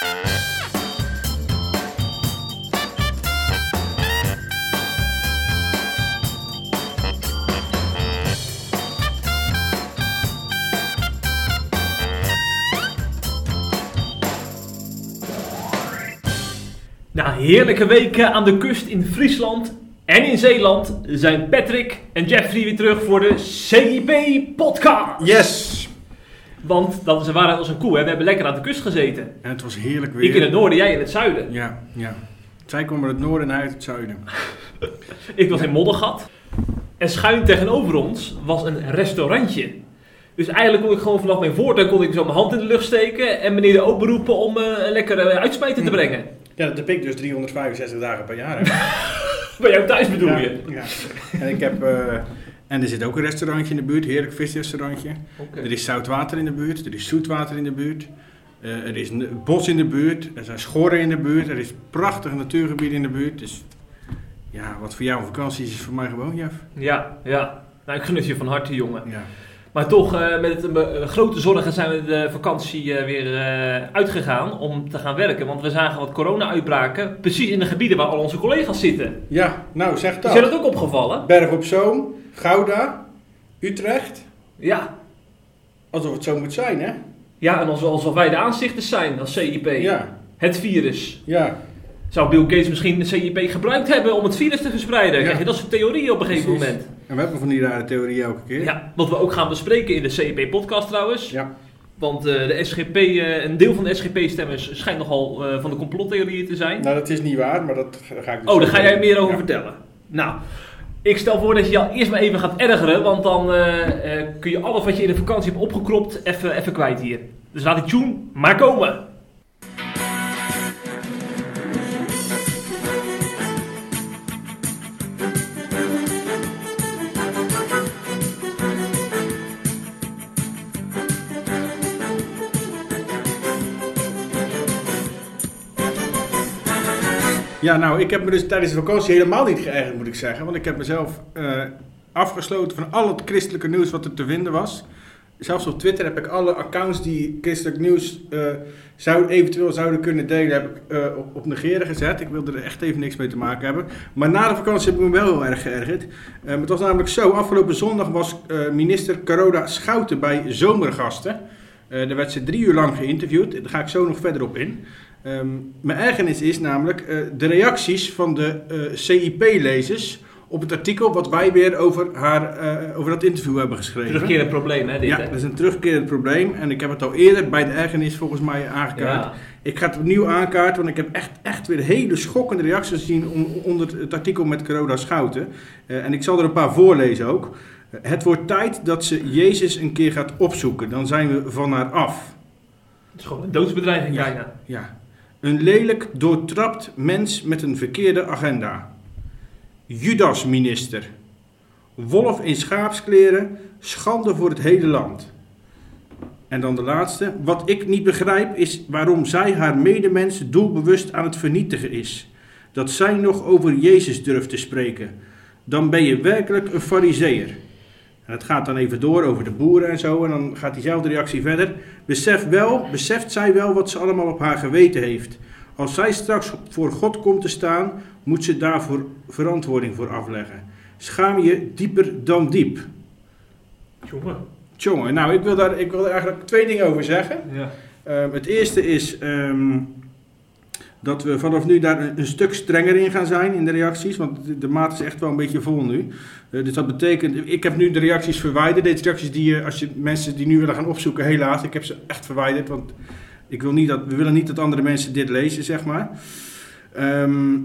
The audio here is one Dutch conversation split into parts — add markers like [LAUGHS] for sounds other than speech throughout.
Na heerlijke weken aan de kust in Friesland en in Zeeland zijn Patrick en Jeffrey weer terug voor de CIP-podcast. Yes! Want dat een waarheid als een koe. Hè? We hebben lekker aan de kust gezeten. En het was heerlijk weer. Ik in het noorden, jij in het zuiden. Ja, ja. Zij komen uit het noorden en hij uit het zuiden. [LAUGHS] Ik was in Moddergat. En schuin tegenover ons was een restaurantje. Dus eigenlijk kon ik gewoon vanaf mijn voortuin kon ik zo mijn hand in de lucht steken en meneer de ook beroepen om eh, een lekkere uitsmijter te brengen. Ja, dat heb ik dus 365 dagen per jaar. Hè. [LAUGHS] Bij jou thuis bedoel ja, je? Ja. En ik heb... eh, en er zit ook een restaurantje in de buurt, heerlijk visrestaurantje. Er is zout water in de buurt, er is zoet water in de buurt. Eh, er is een bos in de buurt, er zijn schorren in de buurt, er is prachtig natuurgebied in de buurt. Dus ja, wat voor jou een vakantie is, is voor mij gewoon, Jeff. Ja, ja. Nou, ik gun je van harte, jongen. Ja. Maar toch, eh, met eh, grote zorgen zijn we de vakantie weer uitgegaan om te gaan werken. Want we zagen wat corona-uitbraken, precies in de gebieden waar al onze collega's zitten. ja, nou zeg Is dat. je dat ook opgevallen? Berg op Zoom, Gouda, Utrecht. Ja. Alsof het zo moet zijn, hè? Ja, en alsof, alsof wij de aanzichters zijn als CIP. Ja, Het virus. ja. Zou Bill Gates misschien de CIP gebruikt hebben om het virus te verspreiden? Ja. Krijg je dat soort theorieën op een gegeven Precies. moment? En we hebben van die rare theorieën elke keer. Ja, wat we ook gaan bespreken in de CIP-podcast trouwens. Ja. Want eh, de SGP, eh, een deel van de SGP-stemmers schijnt nogal eh, van de complottheorieën te zijn. Nou, dat is niet waar, maar dat ga ik dus Oh, daar ga jij meer over Ja. vertellen. Nou, ik stel voor dat je al eerst maar even gaat ergeren, want dan eh, eh, kun je alles wat je in de vakantie hebt opgekropt even, even kwijt hier. Dus laat die tune maar komen. Ja, nou, ik heb me dus tijdens de vakantie helemaal niet geërgerd, moet ik zeggen. Want ik heb mezelf eh, afgesloten van al het christelijke nieuws wat er te vinden was. Zelfs op Twitter heb ik alle accounts die christelijk nieuws eh, zou, eventueel zouden kunnen delen, heb ik eh, op, op negeren gezet. Ik wilde er echt even niks mee te maken hebben. Maar na de vakantie heb ik me wel heel erg geërgerd. Het was namelijk zo, afgelopen zondag was minister Carola Schouten bij Zomergasten. Daar werd ze drie uur lang geïnterviewd. Daar ga ik zo nog verder op in. Ehm, mijn ergernis is namelijk eh, de reacties van de eh, CIP-lezers op het artikel wat wij weer over, haar, eh, over dat interview hebben geschreven. Terugkerend probleem, hè, dit, Ja, hè? dat is een terugkerend probleem en ik heb het al eerder bij de ergernis volgens mij aangekaart. Ja. Ik ga het opnieuw aankaarten, want ik heb echt, echt weer hele schokkende reacties gezien on- onder het artikel met Carola Schouten. En ik zal er een paar voorlezen ook. Het wordt tijd dat ze Jezus een keer gaat opzoeken, dan zijn we van haar af. Het is gewoon een doodsbedreiging Ja. bijna. Ja. Een lelijk, doortrapt mens met een verkeerde agenda. Judas-minister. Wolf in schaapskleren, schande voor het hele land. En dan de laatste. Wat ik niet begrijp is waarom zij haar medemens doelbewust aan het vernietigen is. Dat zij nog over Jezus durft te spreken. Dan ben je werkelijk een fariseer. En het gaat dan even door over de boeren en zo. En dan gaat diezelfde reactie verder. Besef wel, beseft zij wel wat ze allemaal op haar geweten heeft. Als zij straks voor God komt te staan, moet ze daarvoor verantwoording voor afleggen. Schaam je dieper dan diep. Jongen. Tjonge, nou, ik wil daar, ik wil daar eigenlijk twee dingen over zeggen. Ja. Ehm, het eerste is ehm, dat we vanaf nu daar een, stuk strenger in gaan zijn in de reacties. Want de, de maat is echt wel een beetje vol nu. Eh, dus dat betekent, ik heb nu de reacties verwijderd. Deze reacties die je, als je mensen die nu willen gaan opzoeken, helaas, ik heb ze echt verwijderd. Want ik wil niet dat, we willen niet dat andere mensen dit lezen, zeg maar. Ehm,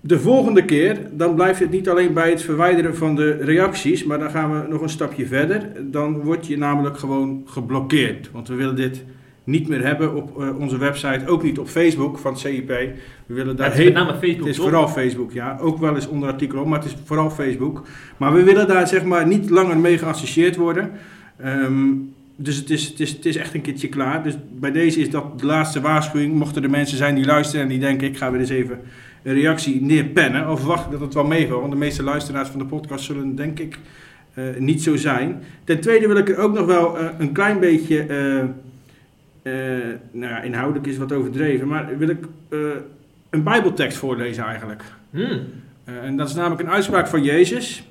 de volgende keer, dan blijft het niet alleen bij het verwijderen van de reacties, maar dan gaan we nog een stapje verder. Dan word je namelijk gewoon geblokkeerd. Want we willen dit niet meer hebben op eh, onze website, ook niet op Facebook van het CIP. We willen daar het is met name Facebook, het is toch? vooral Facebook, ja. Ook wel eens onder artikelen, maar het is vooral Facebook. Maar we willen daar zeg maar niet langer mee geassocieerd worden. Ehm, dus het is, het, is, het is echt een keertje klaar. Dus bij deze is dat de laatste waarschuwing. Mochten er mensen zijn die luisteren en die denken... ik ga weer eens even een reactie neerpennen. Of wacht dat het wel meevalt. Want de meeste luisteraars van de podcast zullen denk ik eh, niet zo zijn. Ten tweede wil ik er ook nog wel eh, een klein beetje... eh, nou ja, inhoudelijk is wat overdreven, maar wil ik eh, een Bijbeltekst voorlezen eigenlijk. Hmm. Eh, en dat is namelijk een uitspraak van Jezus.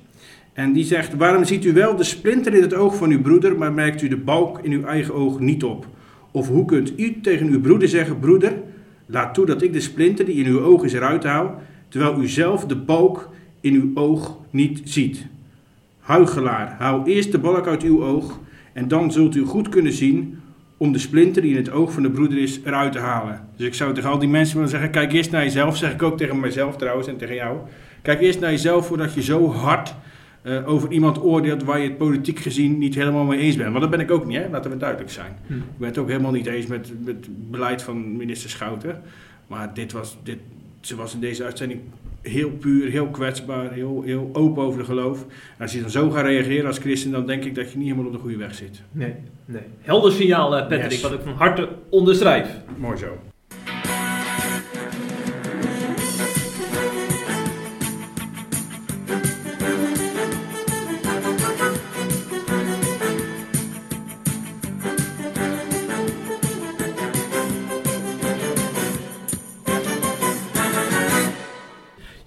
En die zegt: Waarom ziet u wel de splinter in het oog van uw broeder, maar merkt u de balk in uw eigen oog niet op? Of hoe kunt u tegen uw broeder zeggen: Broeder, laat toe dat ik de splinter die in uw oog is eruit haal, terwijl u zelf de balk in uw oog niet ziet? Huigelaar, haal eerst de balk uit uw oog, en dan zult u goed kunnen zien om de splinter die in het oog van de broeder is eruit te halen. Dus ik zou tegen al die mensen willen zeggen: kijk eerst naar jezelf. Zeg ik ook tegen mijzelf trouwens en tegen jou. Kijk eerst naar jezelf voordat je zo hard eh, over iemand oordeelt waar je het politiek gezien niet helemaal mee eens bent. Want dat ben ik ook niet, hè? laten we duidelijk zijn. Hm. Ik ben het ook helemaal niet eens met, met het beleid van minister Schouten. Maar dit was, dit, ze was in deze uitzending heel puur, heel kwetsbaar, heel, heel open over de geloof. En als je dan zo gaat reageren als christen, dan denk ik dat je niet helemaal op de goede weg zit. Nee, nee. Helder signaal, eh, Patrick, Yes. wat ik van harte onderschrijf. Mooi zo.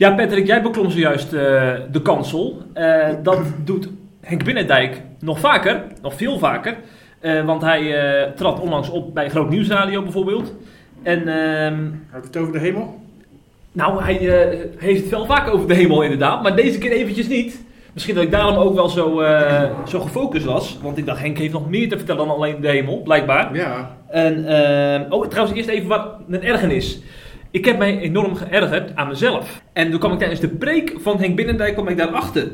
Ja, Patrick, jij beklom zojuist eh, de kansel. Eh, dat doet Henk Binnendijk nog vaker, nog veel vaker. Eh, want hij trad onlangs op bij Groot Nieuwsradio bijvoorbeeld. En ehm, Had het over de hemel? nou, hij heeft het wel vaak over de hemel inderdaad, maar deze keer eventjes niet. Misschien dat ik daarom ook wel zo, zo gefocust was. Want ik dacht, Henk heeft nog meer te vertellen dan alleen de hemel, blijkbaar. Ja. En, ehm, oh, trouwens, eerst even wat een ergernis. Ik heb mij enorm geërgerd aan mezelf. En toen kwam ik tijdens de preek van Henk Binnendijk kwam ik daarachter.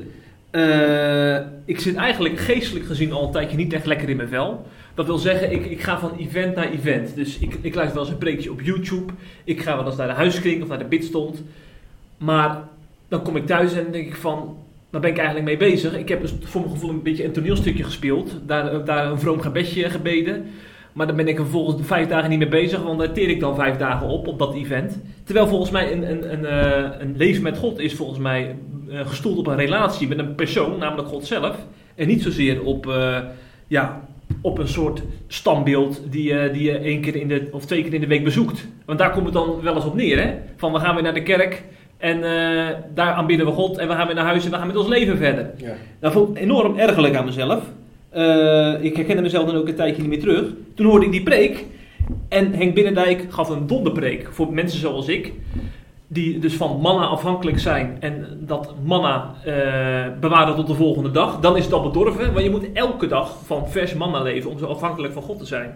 Eh ik zit eigenlijk geestelijk gezien al een tijdje niet echt lekker in mijn vel. Dat wil zeggen, ik, ik ga van event naar event. Dus ik, ik luister wel eens een preekje op YouTube. Ik ga wel eens naar de huiskring of naar de bidstond. Maar dan kom ik thuis en denk ik van, waar ben ik eigenlijk mee bezig? Ik heb dus voor mijn gevoel een beetje een toneelstukje gespeeld. Daar, daar een vroom gebedje gebeden. Maar dan ben ik er volgens vijf dagen niet mee bezig, want daar teer ik dan vijf dagen op, op dat event. Terwijl volgens mij een, een, een, eh, een leven met God is volgens mij eh, gestoeld op een relatie met een persoon, namelijk God zelf. En niet zozeer op, eh, ja, op een soort standbeeld die, die je één keer in de, of twee keer in de week bezoekt. Want daar komt het dan wel eens op neer, hè? Van we gaan weer naar de kerk en daar aanbidden we God en we gaan weer naar huis en we gaan met ons leven verder. ja. Dat vond ik enorm ergerlijk aan mezelf. Eh, ik herkende mezelf dan ook een tijdje niet meer terug. Toen hoorde ik die preek. En Henk Binnendijk gaf een donderpreek voor mensen zoals ik. Die dus van manna afhankelijk zijn. En dat manna eh, bewaren tot de volgende dag. Dan is het al bedorven. Want je moet elke dag van vers manna leven om zo afhankelijk van God te zijn.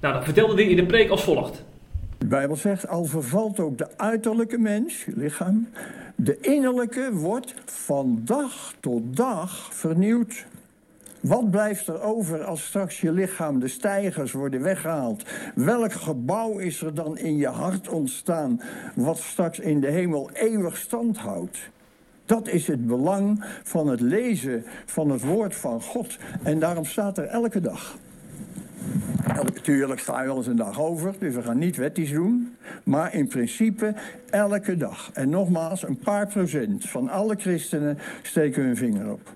Nou, dat vertelde hij in de preek als volgt. De Bijbel zegt, al vervalt ook de uiterlijke mens, lichaam, de innerlijke wordt van dag tot dag vernieuwd. Wat blijft er over als straks je lichaam, de stijgers worden weggehaald? Welk gebouw is er dan in je hart ontstaan wat straks in de hemel eeuwig stand houdt? Dat is het belang van het lezen van het woord van God. En daarom staat er elke dag. Elke, tuurlijk sta je wel eens een dag over, dus we gaan niet wetties doen. Maar in principe elke dag. En nogmaals, een paar procent van alle christenen steken hun vinger op.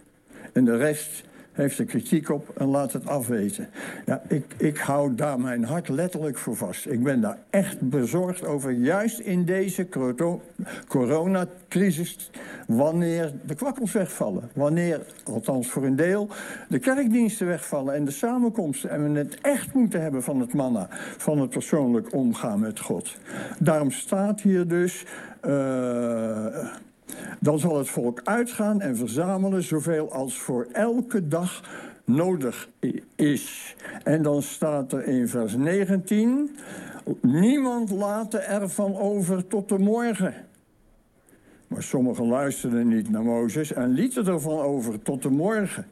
En de rest heeft er kritiek op en laat het afweten. Ja, ik, ik hou daar mijn hart letterlijk voor vast. Ik ben daar echt bezorgd over, juist in deze coro- coronacrisis... wanneer de kwakkels wegvallen. Wanneer, althans voor een deel, de kerkdiensten wegvallen... en de samenkomsten. En we het echt moeten hebben van het manna... van het persoonlijk omgaan met God. Daarom staat hier dus... eh, dan zal het volk uitgaan en verzamelen zoveel als voor elke dag nodig is. En dan staat er in vers 19: Niemand laten ervan over tot de morgen. Maar sommigen luisterden niet naar Mozes en lieten ervan over tot de morgen.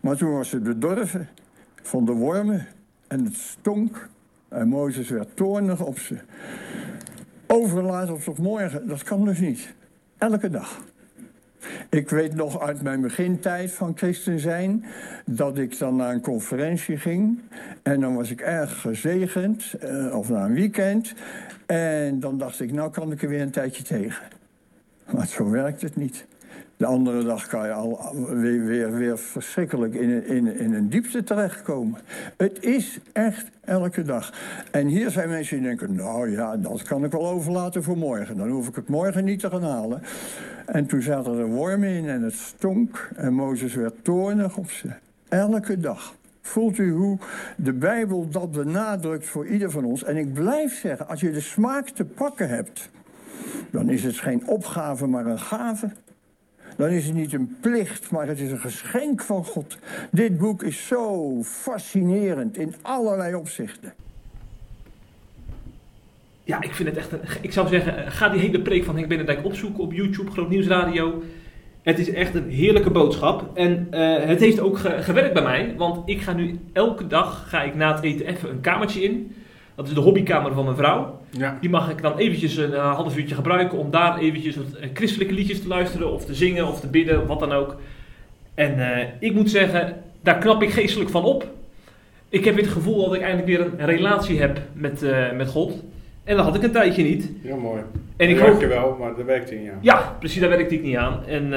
Maar toen was het bedorven van de wormen en het stonk. En Mozes werd toornig op ze. Overlaten tot morgen, dat kan dus niet. Elke dag. Ik weet nog uit mijn begintijd van christen zijn dat ik dan naar een conferentie ging en dan was ik erg gezegend, eh, of naar een weekend, en dan dacht ik, nou kan ik er weer een tijdje tegen. Maar zo werkt het niet. De andere dag kan je al weer, weer, weer verschrikkelijk in, in, in een diepte terechtkomen. Het is echt elke dag. En hier zijn mensen die denken, nou ja, dat kan ik wel overlaten voor morgen. Dan hoef ik het morgen niet te gaan halen. En toen zaten er wormen in en het stonk. En Mozes werd toornig op ze. Elke dag. Voelt u hoe de Bijbel dat benadrukt voor ieder van ons? En ik blijf zeggen, als je de smaak te pakken hebt, dan is het geen opgave, maar een gave. Dan is het niet een plicht, maar het is een geschenk van God. Dit boek is zo fascinerend in allerlei opzichten. Ja, ik vind het echt een. Ik zou zeggen, ga die hele preek van Henk Benedijk opzoeken op YouTube, Groot Nieuws Radio. Het is echt een heerlijke boodschap. En uh, het heeft ook ge gewerkt bij mij. Want ik ga nu elke dag ga ik na het eten even een kamertje in. Dat is de hobbykamer van mijn vrouw. Ja. Die mag ik dan eventjes een uh, half uurtje gebruiken om daar eventjes wat uh, christelijke liedjes te luisteren. Of te zingen of te bidden, wat dan ook. En ik moet zeggen, daar knap ik geestelijk van op. Ik heb het gevoel dat ik eindelijk weer een relatie heb met, met God. En dat had ik een tijdje niet. Heel mooi. En ik hoop... werkte wel, maar dat werkte niet aan. Ja, precies, daar werkte ik niet aan. En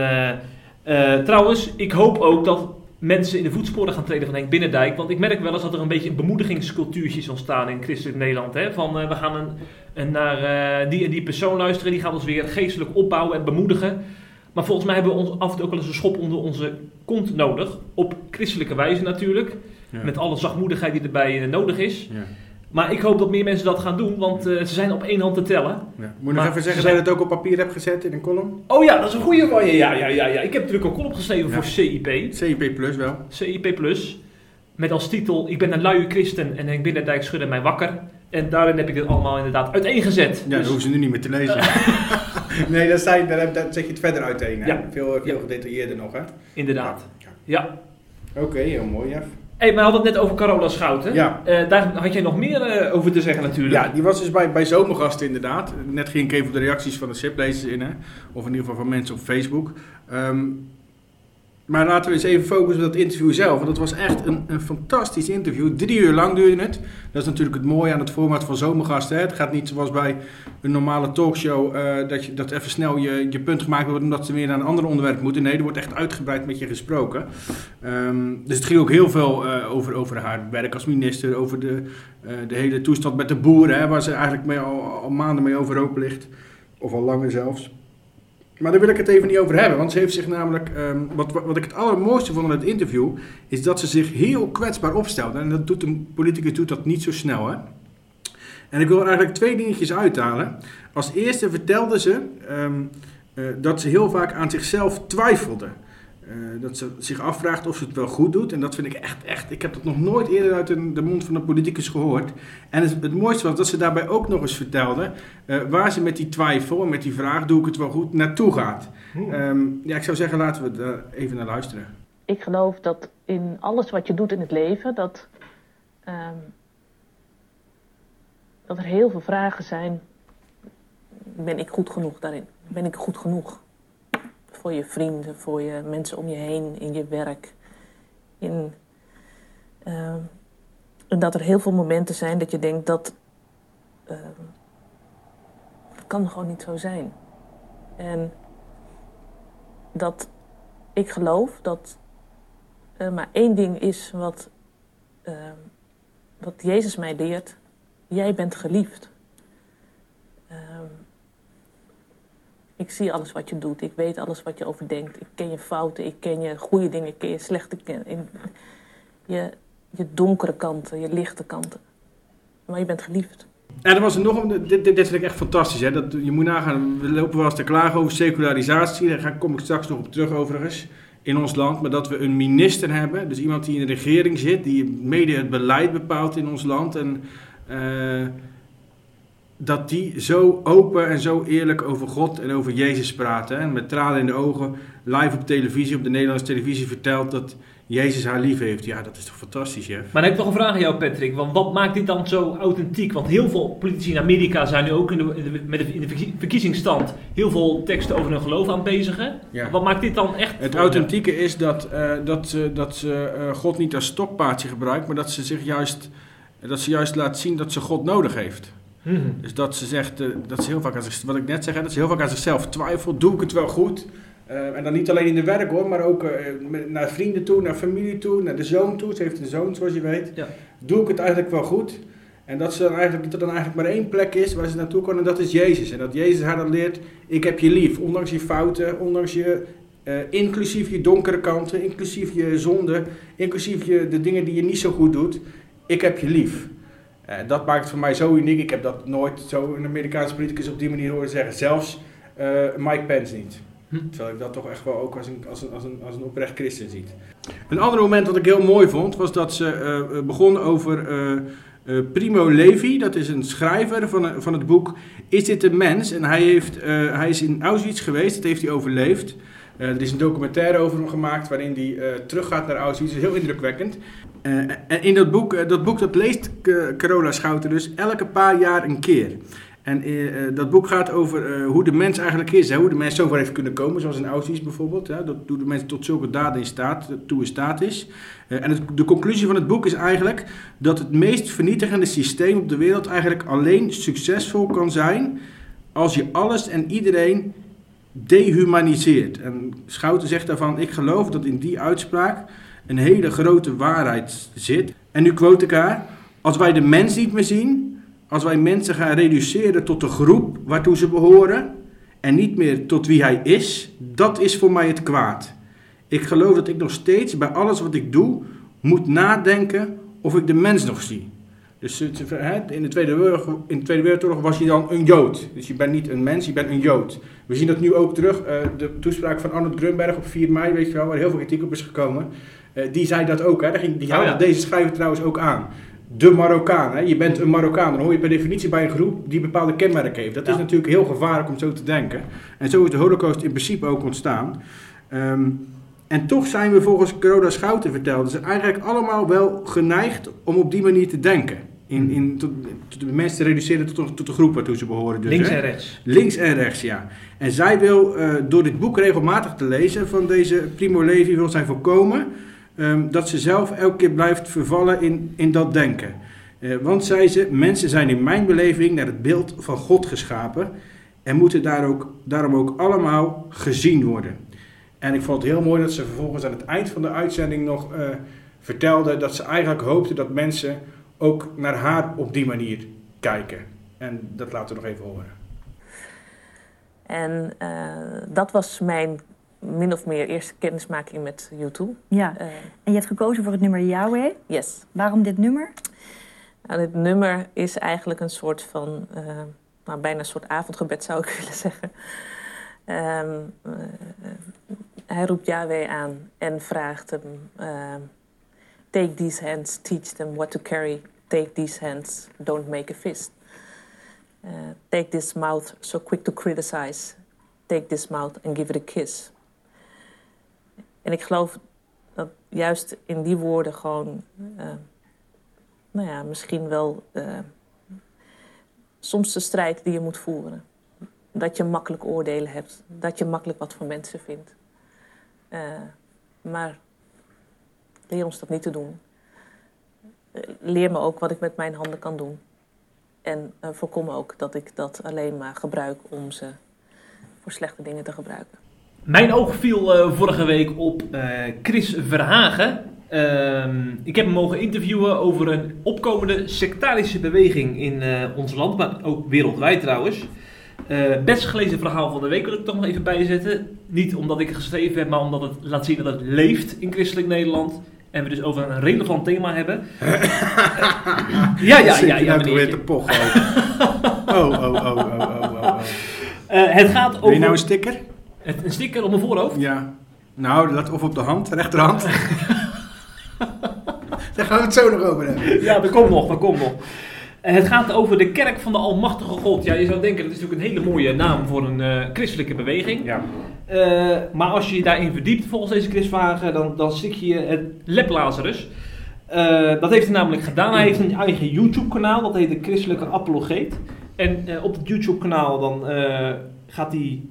uh, trouwens, ik hoop ook dat mensen in de voetsporen gaan treden van Henk Binnendijk. Want ik merk wel eens dat er een beetje een bemoedigingscultuurtje is ontstaan in christelijk Nederland. Hè? Van uh, we gaan een, een naar die en die persoon luisteren, die gaat ons weer geestelijk opbouwen en bemoedigen. Maar volgens mij hebben we ons af en toe ook wel eens een schop onder onze kont nodig. Op christelijke wijze natuurlijk. Ja. Met alle zachtmoedigheid die erbij nodig is. Ja. Maar ik hoop dat meer mensen dat gaan doen, want uh, ze zijn op één hand te tellen. Ja. Moet je nog even zeggen dat je het ook op papier hebt gezet in een column? Oh ja, dat is een goede van je. Ja, ja, ja, ja. Ik heb natuurlijk een column geschreven ja. voor CIP. CIP Plus wel. CIP Plus. Met als titel, ik ben een luie christen en Henk Binnendijk schudde mij wakker. En daarin heb ik dit allemaal inderdaad uiteengezet. Ja, dus... dat hoeven ze nu niet meer te lezen. [LAUGHS] nee, dat, zijn, daar, daar zet je het verder uiteen. Hè? Ja. Veel, veel gedetailleerder nog, hè? Inderdaad. Ja. ja. Oké, okay, heel mooi, Jeff. Hey, maar we hadden het net over Carola Schouten. Ja. Uh, daar had jij nog meer uh, over te zeggen natuurlijk. Ja, die was dus bij, bij Zomergasten inderdaad. Net ging ik even op de reacties van de SIP-lezers in. Hè? Of in ieder geval van mensen op Facebook. Um, maar laten we eens even focussen op dat interview zelf. Want dat was echt een, een fantastisch interview. Drie uur lang duurde het. Dat is natuurlijk het mooie aan het format van Zomergasten. Hè? Het gaat niet zoals bij een normale talkshow. Uh, dat je dat even snel je, je punt gemaakt wordt omdat ze weer naar een ander onderwerp moeten. Nee, er wordt echt uitgebreid met je gesproken. Um, dus het ging ook heel veel uh, over, over haar werk als minister. Over de, uh, de hele toestand met de boeren. Hè? Waar ze eigenlijk al, al maanden mee overhoop ligt. Of al langer zelfs. Maar daar wil ik het even niet over hebben, want ze heeft zich namelijk, um, wat, wat ik het allermooiste vond in het interview, is dat ze zich heel kwetsbaar opstelde. En dat doet een politicus doet dat niet zo snel. Hè? En ik wil er eigenlijk twee dingetjes uithalen. Als eerste vertelde ze um, uh, dat ze heel vaak aan zichzelf twijfelde. Uh, dat ze zich afvraagt of ze het wel goed doet. En dat vind ik echt, echt. Ik heb dat nog nooit eerder uit de, de mond van een politicus gehoord. En het, het, mooiste was dat ze daarbij ook nog eens vertelde. Uh, waar ze met die twijfel en met die vraag: doe ik het wel goed? naartoe gaat. Hmm. Um, ja, ik zou zeggen, laten we er even naar luisteren. Ik geloof dat in alles wat je doet in het leven, dat, um, dat er heel veel vragen zijn. Ben ik goed genoeg daarin? Ben ik goed genoeg? Voor je vrienden, voor je mensen om je heen, in je werk. In, uh, en dat er heel veel momenten zijn dat je denkt dat. Uh, dat kan gewoon niet zo zijn. En dat ik geloof dat er maar één ding is wat, uh, wat Jezus mij leert. Jij bent geliefd. Ik zie alles wat je doet. Ik weet alles wat je overdenkt. Ik ken je fouten. Ik ken je goede dingen. Ik ken je slechte dingen. Je, je donkere kanten. Je lichte kanten. Maar je bent geliefd. En er was er nog een, dit, dit, dit vind ik echt fantastisch. Hè? Dat, je moet nagaan, we lopen wel eens te klagen over secularisatie. Daar kom ik straks nog op terug overigens in ons land. Maar dat we een minister hebben, dus iemand die in de regering zit, die mede het beleid bepaalt in ons land. En uh, dat die zo open en zo eerlijk over God en over Jezus praten. En met tranen in de ogen, live op televisie, op de Nederlandse televisie vertelt dat Jezus haar lief heeft. Ja, dat is toch fantastisch, Jeff? Maar dan heb ik nog een vraag aan jou, Patrick. Want wat maakt dit dan zo authentiek? Want heel veel politici in Amerika zijn nu ook in de, met de, in de verkiezingsstand heel veel teksten over hun geloof aan bezigen. Ja. Wat maakt dit dan echt... Het authentieke is dat, uh, dat ze, dat ze uh, God niet als stokpaardje gebruikt, maar dat ze zich juist, dat ze juist laat zien dat ze God nodig heeft. Mm-hmm. Dus dat ze zegt, uh, dat ze heel vaak aan zich, wat ik net zeg, dat ze heel vaak aan zichzelf twijfelt, doe ik het wel goed? Eh, en dan niet alleen in de werk hoor, maar ook eh, naar vrienden toe, naar familie toe, naar de zoon toe. Ze heeft een zoon, zoals je weet. Ja. Doe ik het eigenlijk wel goed? En dat, ze dan eigenlijk, dat er dan eigenlijk maar één plek is waar ze naartoe kan en dat is Jezus. En dat Jezus haar dan leert, ik heb je lief. Ondanks je fouten, ondanks je, eh, inclusief je donkere kanten, inclusief je zonde, inclusief je, de dingen die je niet zo goed doet. Ik heb je lief. Eh, dat maakt het voor mij zo uniek. Ik heb dat nooit zo een Amerikaanse politicus op die manier horen zeggen. Zelfs eh, Mike Pence niet. Hm. Terwijl ik dat toch echt wel ook als een, als, een, als, een, als een oprecht christen ziet. Een ander moment wat ik heel mooi vond, was dat ze eh, begon over Primo Levi. Dat is een schrijver van, van het boek Is dit een mens? En hij, heeft, hij is in Auschwitz geweest, dat heeft hij overleefd. Er is een documentaire over hem gemaakt waarin hij teruggaat naar Auschwitz. Dat is heel indrukwekkend. Eh, en in dat boek, eh, dat boek dat leest Carola Schouten dus elke paar jaar een keer. En eh, dat boek gaat over hoe de mens eigenlijk is. Hoe de mens zover heeft kunnen komen, zoals in Auschwitz bijvoorbeeld. Hè? Dat, hoe de mens tot zulke daden in staat, toe in staat is. En de conclusie van het boek is eigenlijk dat het meest vernietigende systeem op de wereld eigenlijk alleen succesvol kan zijn als je alles en iedereen dehumaniseert. En Schouten zegt daarvan, ik geloof dat in die uitspraak een hele grote waarheid zit. En nu quote ik haar, als wij de mens niet meer zien, als wij mensen gaan reduceren tot de groep waartoe ze behoren en niet meer tot wie hij is, dat is voor mij het kwaad. Ik geloof dat ik nog steeds bij alles wat ik doe moet nadenken of ik de mens nog zie. Dus in de, Tweede Wereldoorlog, in de Tweede Wereldoorlog was je dan een Jood. Dus je bent niet een mens, je bent een Jood. We zien dat nu ook terug. eh, de toespraak van Arnold Grunberg op 4 mei, weet je wel, waar heel veel kritiek op is gekomen. Eh, die zei dat ook. Hè. Die Oh, haalde ja. deze schrijver trouwens ook aan. De Marokkaan. Hè. Je bent een Marokkaan. Dan hoor je per definitie bij een groep die bepaalde kenmerken heeft. Dat is natuurlijk heel gevaarlijk om zo te denken. En zo is de Holocaust in principe ook ontstaan. Ehm, en toch zijn we volgens Carola Schouten vertelde ze eigenlijk allemaal wel geneigd om op die manier te denken. In, in, tot, tot de mensen te reduceren tot, tot de groep waartoe ze behoren. Dus, Links hè? en rechts. Links en rechts, ja. En zij wil eh, door dit boek regelmatig te lezen van deze Primo Levi, wil zij voorkomen ehm, dat ze zelf elke keer blijft vervallen in, in dat denken. Eh, want, zei ze, mensen zijn in mijn beleving naar het beeld van God geschapen en moeten daar ook, daarom ook allemaal gezien worden. En ik vond het heel mooi dat ze vervolgens aan het eind van de uitzending nog eh, vertelde dat ze eigenlijk hoopte dat mensen ook naar haar op die manier kijken. En dat laten we nog even horen. En eh, dat was mijn min of meer eerste kennismaking met YouTube. Ja, Eh, en je hebt gekozen voor het nummer Yahweh. yes. Waarom dit nummer? Nou, dit nummer is eigenlijk een soort van, eh, nou, bijna een soort avondgebed zou ik [LAUGHS] willen zeggen. Ehm, eh, hij roept Yahweh aan en vraagt hem: ehm, Take these hands, teach them what to carry. Take these hands, don't make a fist. Take this mouth, so quick to criticize. Take this mouth and give it a kiss. En ik geloof dat juist in die woorden gewoon. eh, nou ja, misschien wel eh, soms de strijd die je moet voeren. Dat je makkelijk oordelen hebt, dat je makkelijk wat van mensen vindt. Eh, maar leer ons dat niet te doen. Leer me ook wat ik met mijn handen kan doen. En voorkom ook dat ik dat alleen maar gebruik om ze voor slechte dingen te gebruiken. Mijn oog viel eh, vorige week op eh, Chris Verhagen. Ehm, ik heb hem mogen interviewen over een opkomende sectarische beweging in eh, ons land, maar ook wereldwijd trouwens. Best gelezen verhaal van de week wil ik toch nog even bijzetten. Niet omdat ik het geschreven heb, maar omdat het laat zien dat het leeft in christelijk Nederland. En we dus over een relevant thema hebben. [LAUGHS] ja, ja, ja, ja, nou meneer. te pochen? [LAUGHS] Oh, oh, oh, oh, oh, oh, oh. Het gaat over je nou een sticker? Het- een sticker op mijn voorhoofd. Ja. Nou, dat of op de hand, rechterhand. [LAUGHS] Daar gaan we het zo nog over hebben. Ja, dat komt nog, dat komt nog. Het gaat over de kerk van de Almachtige God. Ja, je zou denken, dat is natuurlijk een hele mooie naam voor een eh, christelijke beweging. Ja. Eh, maar als je je daarin verdiept, volgens deze Chris Vragen, dan, dan stik je het Lep Lazarus. Eh, dat heeft hij namelijk gedaan. Hij heeft een eigen YouTube-kanaal, dat heet de Christelijke Apologeet. En op het YouTube-kanaal dan gaat hij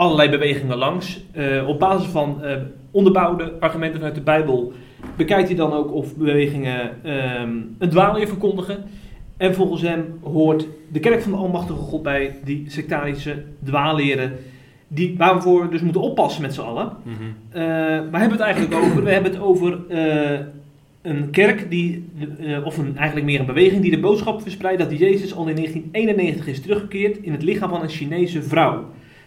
allerlei bewegingen langs. Eh, op basis van eh, onderbouwde argumenten vanuit de Bijbel bekijkt hij dan ook of bewegingen ehm, een dwaalleer verkondigen. En volgens hem hoort de kerk van de Almachtige God bij die sectarische dwaalleren. die, waar we voor dus moeten oppassen met z'n allen. Mhm. Eh, waar hebben we het eigenlijk over? We hebben het over een kerk, die, of een, eigenlijk meer een beweging, die de boodschap verspreidt dat Jezus al in 1991 is teruggekeerd in het lichaam van een Chinese vrouw.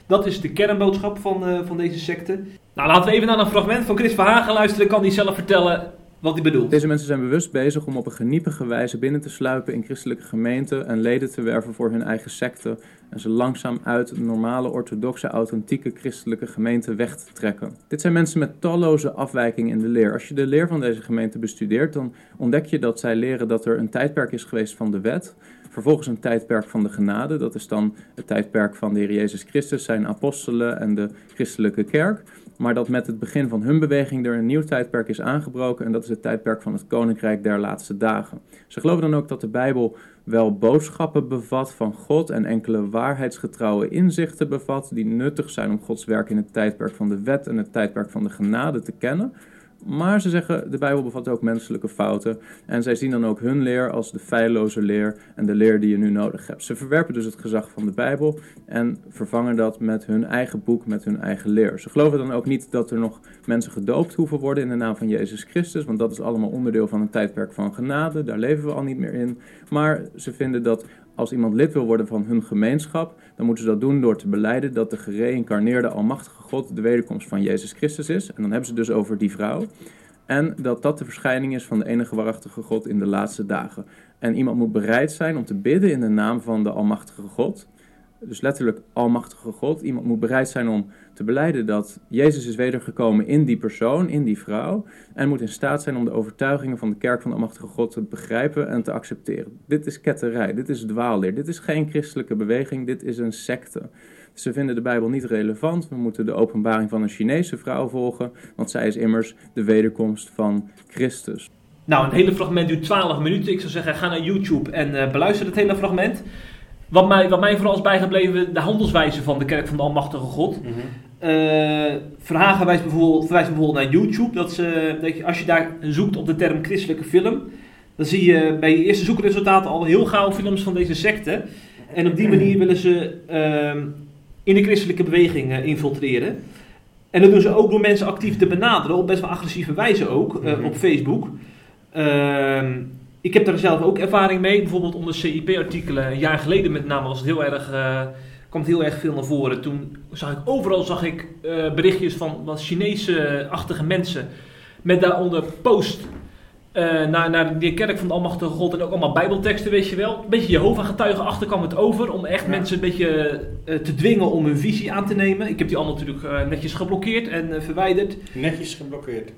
Dat is de kernboodschap van, eh, van deze secte. Nou, laten we even naar een fragment van Chris Verhagen luisteren. Kan die zelf vertellen wat hij bedoelt. Deze mensen zijn bewust bezig om op een geniepige wijze binnen te sluipen in christelijke gemeenten en leden te werven voor hun eigen secte en ze langzaam uit normale, orthodoxe, authentieke christelijke gemeente weg te trekken. Dit zijn mensen met talloze afwijkingen in de leer. Als je de leer van deze gemeente bestudeert, dan ontdek je dat zij leren dat er een tijdperk is geweest van de wet, vervolgens een tijdperk van de genade, dat is dan het tijdperk van de Heer Jezus Christus, zijn apostelen en de christelijke kerk. Maar dat met het begin van hun beweging er een nieuw tijdperk is aangebroken. En dat is het tijdperk van het koninkrijk der laatste dagen. Ze geloven dan ook dat de Bijbel wel boodschappen bevat van God. En enkele waarheidsgetrouwe inzichten bevat. Die nuttig zijn om Gods werk in het tijdperk van de wet en het tijdperk van de genade te kennen. Maar ze zeggen, de Bijbel bevat ook menselijke fouten. En zij zien dan ook hun leer als de feilloze leer en de leer die je nu nodig hebt. Ze verwerpen dus het gezag van de Bijbel en vervangen dat met hun eigen boek, met hun eigen leer. Ze geloven dan ook niet dat er nog mensen gedoopt hoeven worden in de naam van Jezus Christus, want dat is allemaal onderdeel van een tijdperk van genade. Daar leven we al niet meer in. Maar ze vinden dat als iemand lid wil worden van hun gemeenschap, dan moeten ze dat doen door te beleiden dat de gereïncarneerde Almachtige God de wederkomst van Jezus Christus is. En dan hebben ze dus over die vrouw. En dat dat de verschijning is van de enige waarachtige God in de laatste dagen. En iemand moet bereid zijn om te bidden in de naam van de Almachtige God. Dus letterlijk Almachtige God. Iemand moet bereid zijn om te beleiden dat Jezus is wedergekomen in die persoon, in die vrouw. En moet in staat zijn om de overtuigingen van de kerk van de Almachtige God te begrijpen en te accepteren. Dit is ketterij, dit is dwaalleer, dit is geen christelijke beweging, dit is een secte. Ze vinden de Bijbel niet relevant. We moeten de openbaring van een Chinese vrouw volgen, want zij is immers de wederkomst van Christus. Nou, het hele fragment duurt 12 minuten. Ik zou zeggen, ga naar YouTube en eh, beluister het hele fragment. Wat mij, wat mij vooral is bijgebleven, de handelswijze van de kerk van de Almachtige God. Eh, Verhagen wijst bijvoorbeeld, verwijst bijvoorbeeld naar YouTube. Dat, ze, dat je, als je daar zoekt op de term christelijke film, dan zie je bij je eerste zoekresultaten al heel gauw films van deze secte. En op die manier willen ze ehm, in de christelijke beweging eh, infiltreren. En dat doen ze ook door mensen actief te benaderen, op best wel agressieve wijze ook, eh, Mhm. op Facebook. Ehm, ik heb daar zelf ook ervaring mee. Bijvoorbeeld onder CIP-artikelen, een jaar geleden met name, was het heel erg, eh, kwam het heel erg veel naar voren. Toen zag ik overal zag ik, eh, berichtjes van wat Chinese-achtige mensen met daaronder post eh, naar, naar de kerk van de Almachtige God en ook allemaal bijbelteksten, weet je wel. Een beetje Jehovah-getuigen achter kwam het over, om echt Ja. mensen een beetje te dwingen om hun visie aan te nemen. Ik heb die allemaal natuurlijk netjes geblokkeerd en verwijderd. Netjes geblokkeerd.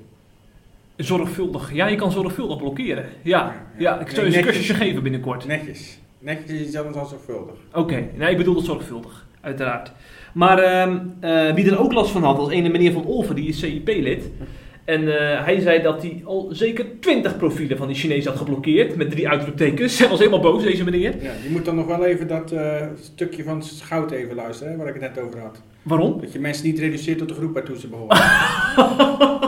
Zorgvuldig. Ja, je kan zorgvuldig blokkeren. Ja, ja ik zal je een cursusje geven binnenkort. Netjes. Netjes is iets anders dan zorgvuldig. Oké, nee, ik bedoel het zorgvuldig, uiteraard. Maar ehm, eh, wie er ook last van had, was een meneer van Olven, die is CIP-lid. En eh, hij zei dat hij al zeker 20 profielen van die Chinezen had geblokkeerd, met drie uitroeptekens. Hij was helemaal boos, deze meneer. Ja, je moet dan nog wel even dat eh, stukje van goud even luisteren, hè, waar ik het net over had. Waarom? Dat je mensen niet reduceert tot de groep waartoe ze behoren. [LAUGHS]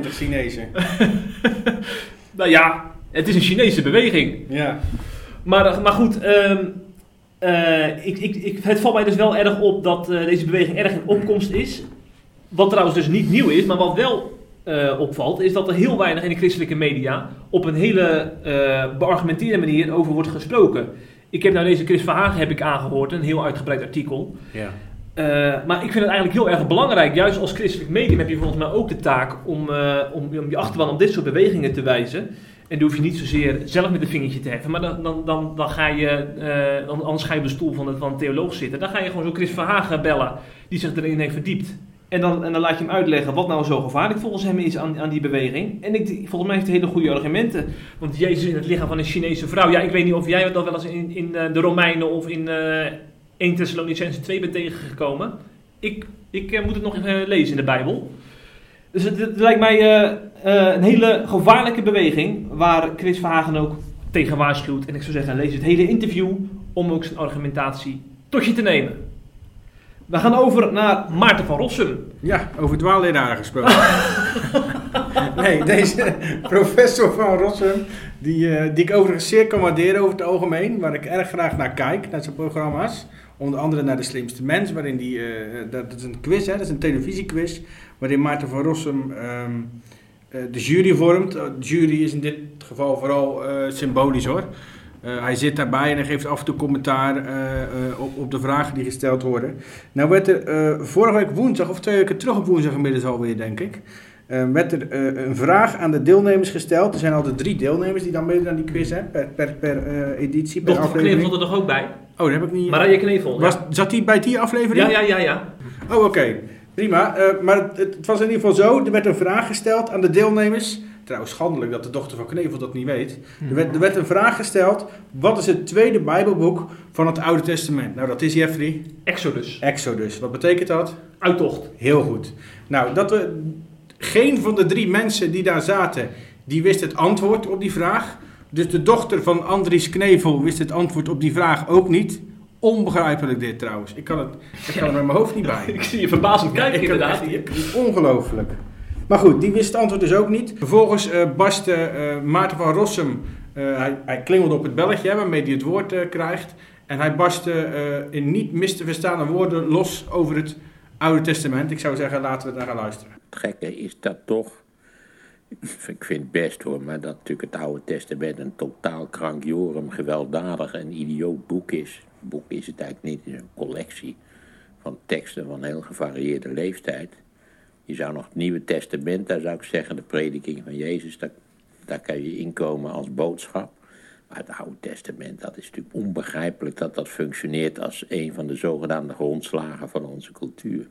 20 Chinezen. [LAUGHS] Nou ja, het is een Chinese beweging. Ja. Maar, eh, maar goed, ehm, eh, ik, ik, ik, het valt mij dus wel erg op dat eh, deze beweging erg in opkomst is. Wat trouwens dus niet nieuw is, maar wat wel eh, opvalt, is dat er heel weinig in de christelijke media op een hele eh beargumenteerde manier over wordt gesproken. Ik heb nou deze Chris Verhagen heb ik aangehoord, een heel uitgebreid artikel. Ja. Eh, maar ik vind het eigenlijk heel erg belangrijk. Juist als christelijk medium heb je volgens mij ook de taak om, eh, om, om je achterban op dit soort bewegingen te wijzen. En dan hoef je niet zozeer zelf met een vingertje te heffen. Maar dan, dan, dan, dan ga je, dan, anders ga je op de stoel van, van een theoloog zitten. Dan ga je gewoon zo Chris Verhagen bellen, die zich erin heeft verdiept. En dan, en dan laat je hem uitleggen wat nou zo gevaarlijk volgens hem is aan, aan die beweging. En ik, volgens mij heeft hij hele goede argumenten. Want Jezus in het lichaam van een Chinese vrouw. Ja, ik weet niet of jij dat wel eens in, in de Romeinen of in 1 Thessalonicense 2 bent tegengekomen. Ik, ik eh, moet het nog even lezen in de Bijbel. Dus het, het lijkt mij eh, eh, een hele gevaarlijke beweging. Waar Chris Verhagen ook tegen waarschuwt. En ik zou zeggen, lees het hele interview om ook zijn argumentatie tot je te nemen. We gaan over naar Maarten van Rossum. Ja, over dwaalleraren gesproken. [LAUGHS] nee, deze professor van Rossum, die, eh, die ik overigens zeer kan waarderen over het algemeen, waar ik erg graag naar kijk, naar zijn programma's, Onder andere naar de slimste mens, waarin die, eh, dat is een quiz, hè, dat is een televisiequiz, waarin Maarten van Rossum ehm, eh, de jury vormt. Eh, De jury is in dit geval vooral eh, symbolisch hoor. Eh, hij zit daarbij en hij geeft af en toe commentaar eh, eh, op, op de vragen die gesteld worden. Nou werd er eh, vorige week woensdag, of twee weken terug op woensdag inmiddels alweer denk ik, eh, werd er eh, een vraag aan de deelnemers gesteld. Er zijn altijd drie deelnemers die dan meedoen aan die quiz hè, per, per, per eh, editie, per Dochter aflevering. Knevel er nog ook bij. Oh, dat heb ik niet... Marije Knevel. Was, zat die bij die aflevering? Ja, ja, ja, ja. Oh, oké. Prima. Eh, maar het, het was in ieder geval zo. Er werd een vraag gesteld aan de deelnemers. Trouwens, schandelijk dat de dochter van Knevel dat niet weet. Er, werd, er werd een vraag gesteld. Wat is het tweede Bijbelboek van het Oude Testament? Nou, dat is Jeffrey. Exodus. Exodus. Wat betekent dat? Uittocht. Heel goed. Nou, dat we... Geen van de drie mensen die daar zaten, die wist het antwoord op die vraag. Dus de dochter van Andries Knevel wist het antwoord op die vraag ook niet. Onbegrijpelijk dit trouwens. Ik kan, het, ik kan er met mijn hoofd niet bij. [LAUGHS] Ik zie je verbazend kijken Ik kan inderdaad. echt- Ongelooflijk. Maar goed, die wist het antwoord dus ook niet. Vervolgens eh barstte eh, Maarten van Rossum, eh, hij, hij klingelde op het belletje hè, waarmee hij het woord eh, krijgt. En hij barstte eh, in niet mis te verstaande woorden los over het Oude Testament. Ik zou zeggen, laten we daar gaan luisteren. Het gekke is dat toch. Ik vind het best hoor, maar dat natuurlijk het Oude Testament een totaal krankjorum, gewelddadig en idioot boek is. Een boek is het eigenlijk niet, is een collectie van teksten van heel gevarieerde leeftijd. Je zou nog het Nieuwe Testament, daar zou ik zeggen, de prediking van Jezus, daar, daar kan je inkomen als boodschap. Maar het Oude Testament, dat is natuurlijk onbegrijpelijk dat dat functioneert als een van de zogenaamde grondslagen van onze cultuur.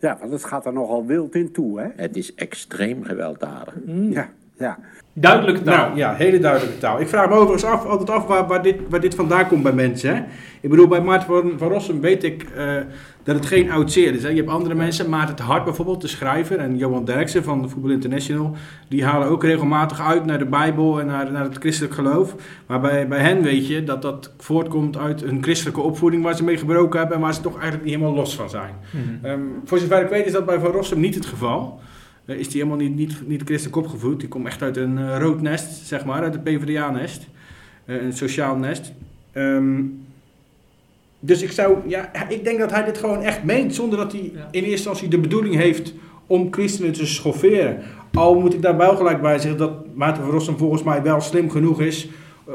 Ja, want het gaat er nogal wild in toe, hè? Het is extreem gewelddadig. Ja, ja. Duidelijke taal. Nou ja, hele duidelijke taal. Ik vraag me overigens af, altijd af waar, waar, dit, waar dit vandaan komt bij mensen. Hè? Ik bedoel, bij Maarten van, van Rossum weet ik eh, dat het geen oud zeer is. Hè? Je hebt andere mensen, Maarten het Hart bijvoorbeeld, de schrijver, en Johan Derksen van de Voetbal International. Die halen ook regelmatig uit naar de Bijbel en naar, naar het christelijk geloof. Maar bij, bij hen weet je dat dat voortkomt uit een christelijke opvoeding waar ze mee gebroken hebben en waar ze toch eigenlijk niet helemaal los van zijn. Ehm, voor zover ik weet is dat bij Van Rossum niet het geval. Eh, is die helemaal niet, niet, niet christelijk opgevoed. Die komt echt uit een eh, rood nest, zeg maar, uit het PvdA-nest. Eh, een sociaal nest. Ehm, dus ik zou, ja, ik denk dat hij dit gewoon echt meent, zonder dat hij Ja. in eerste instantie de bedoeling heeft om christenen te schofferen. Al moet ik daarbij ook gelijk bij zeggen dat Maarten van Rossum volgens mij wel slim genoeg is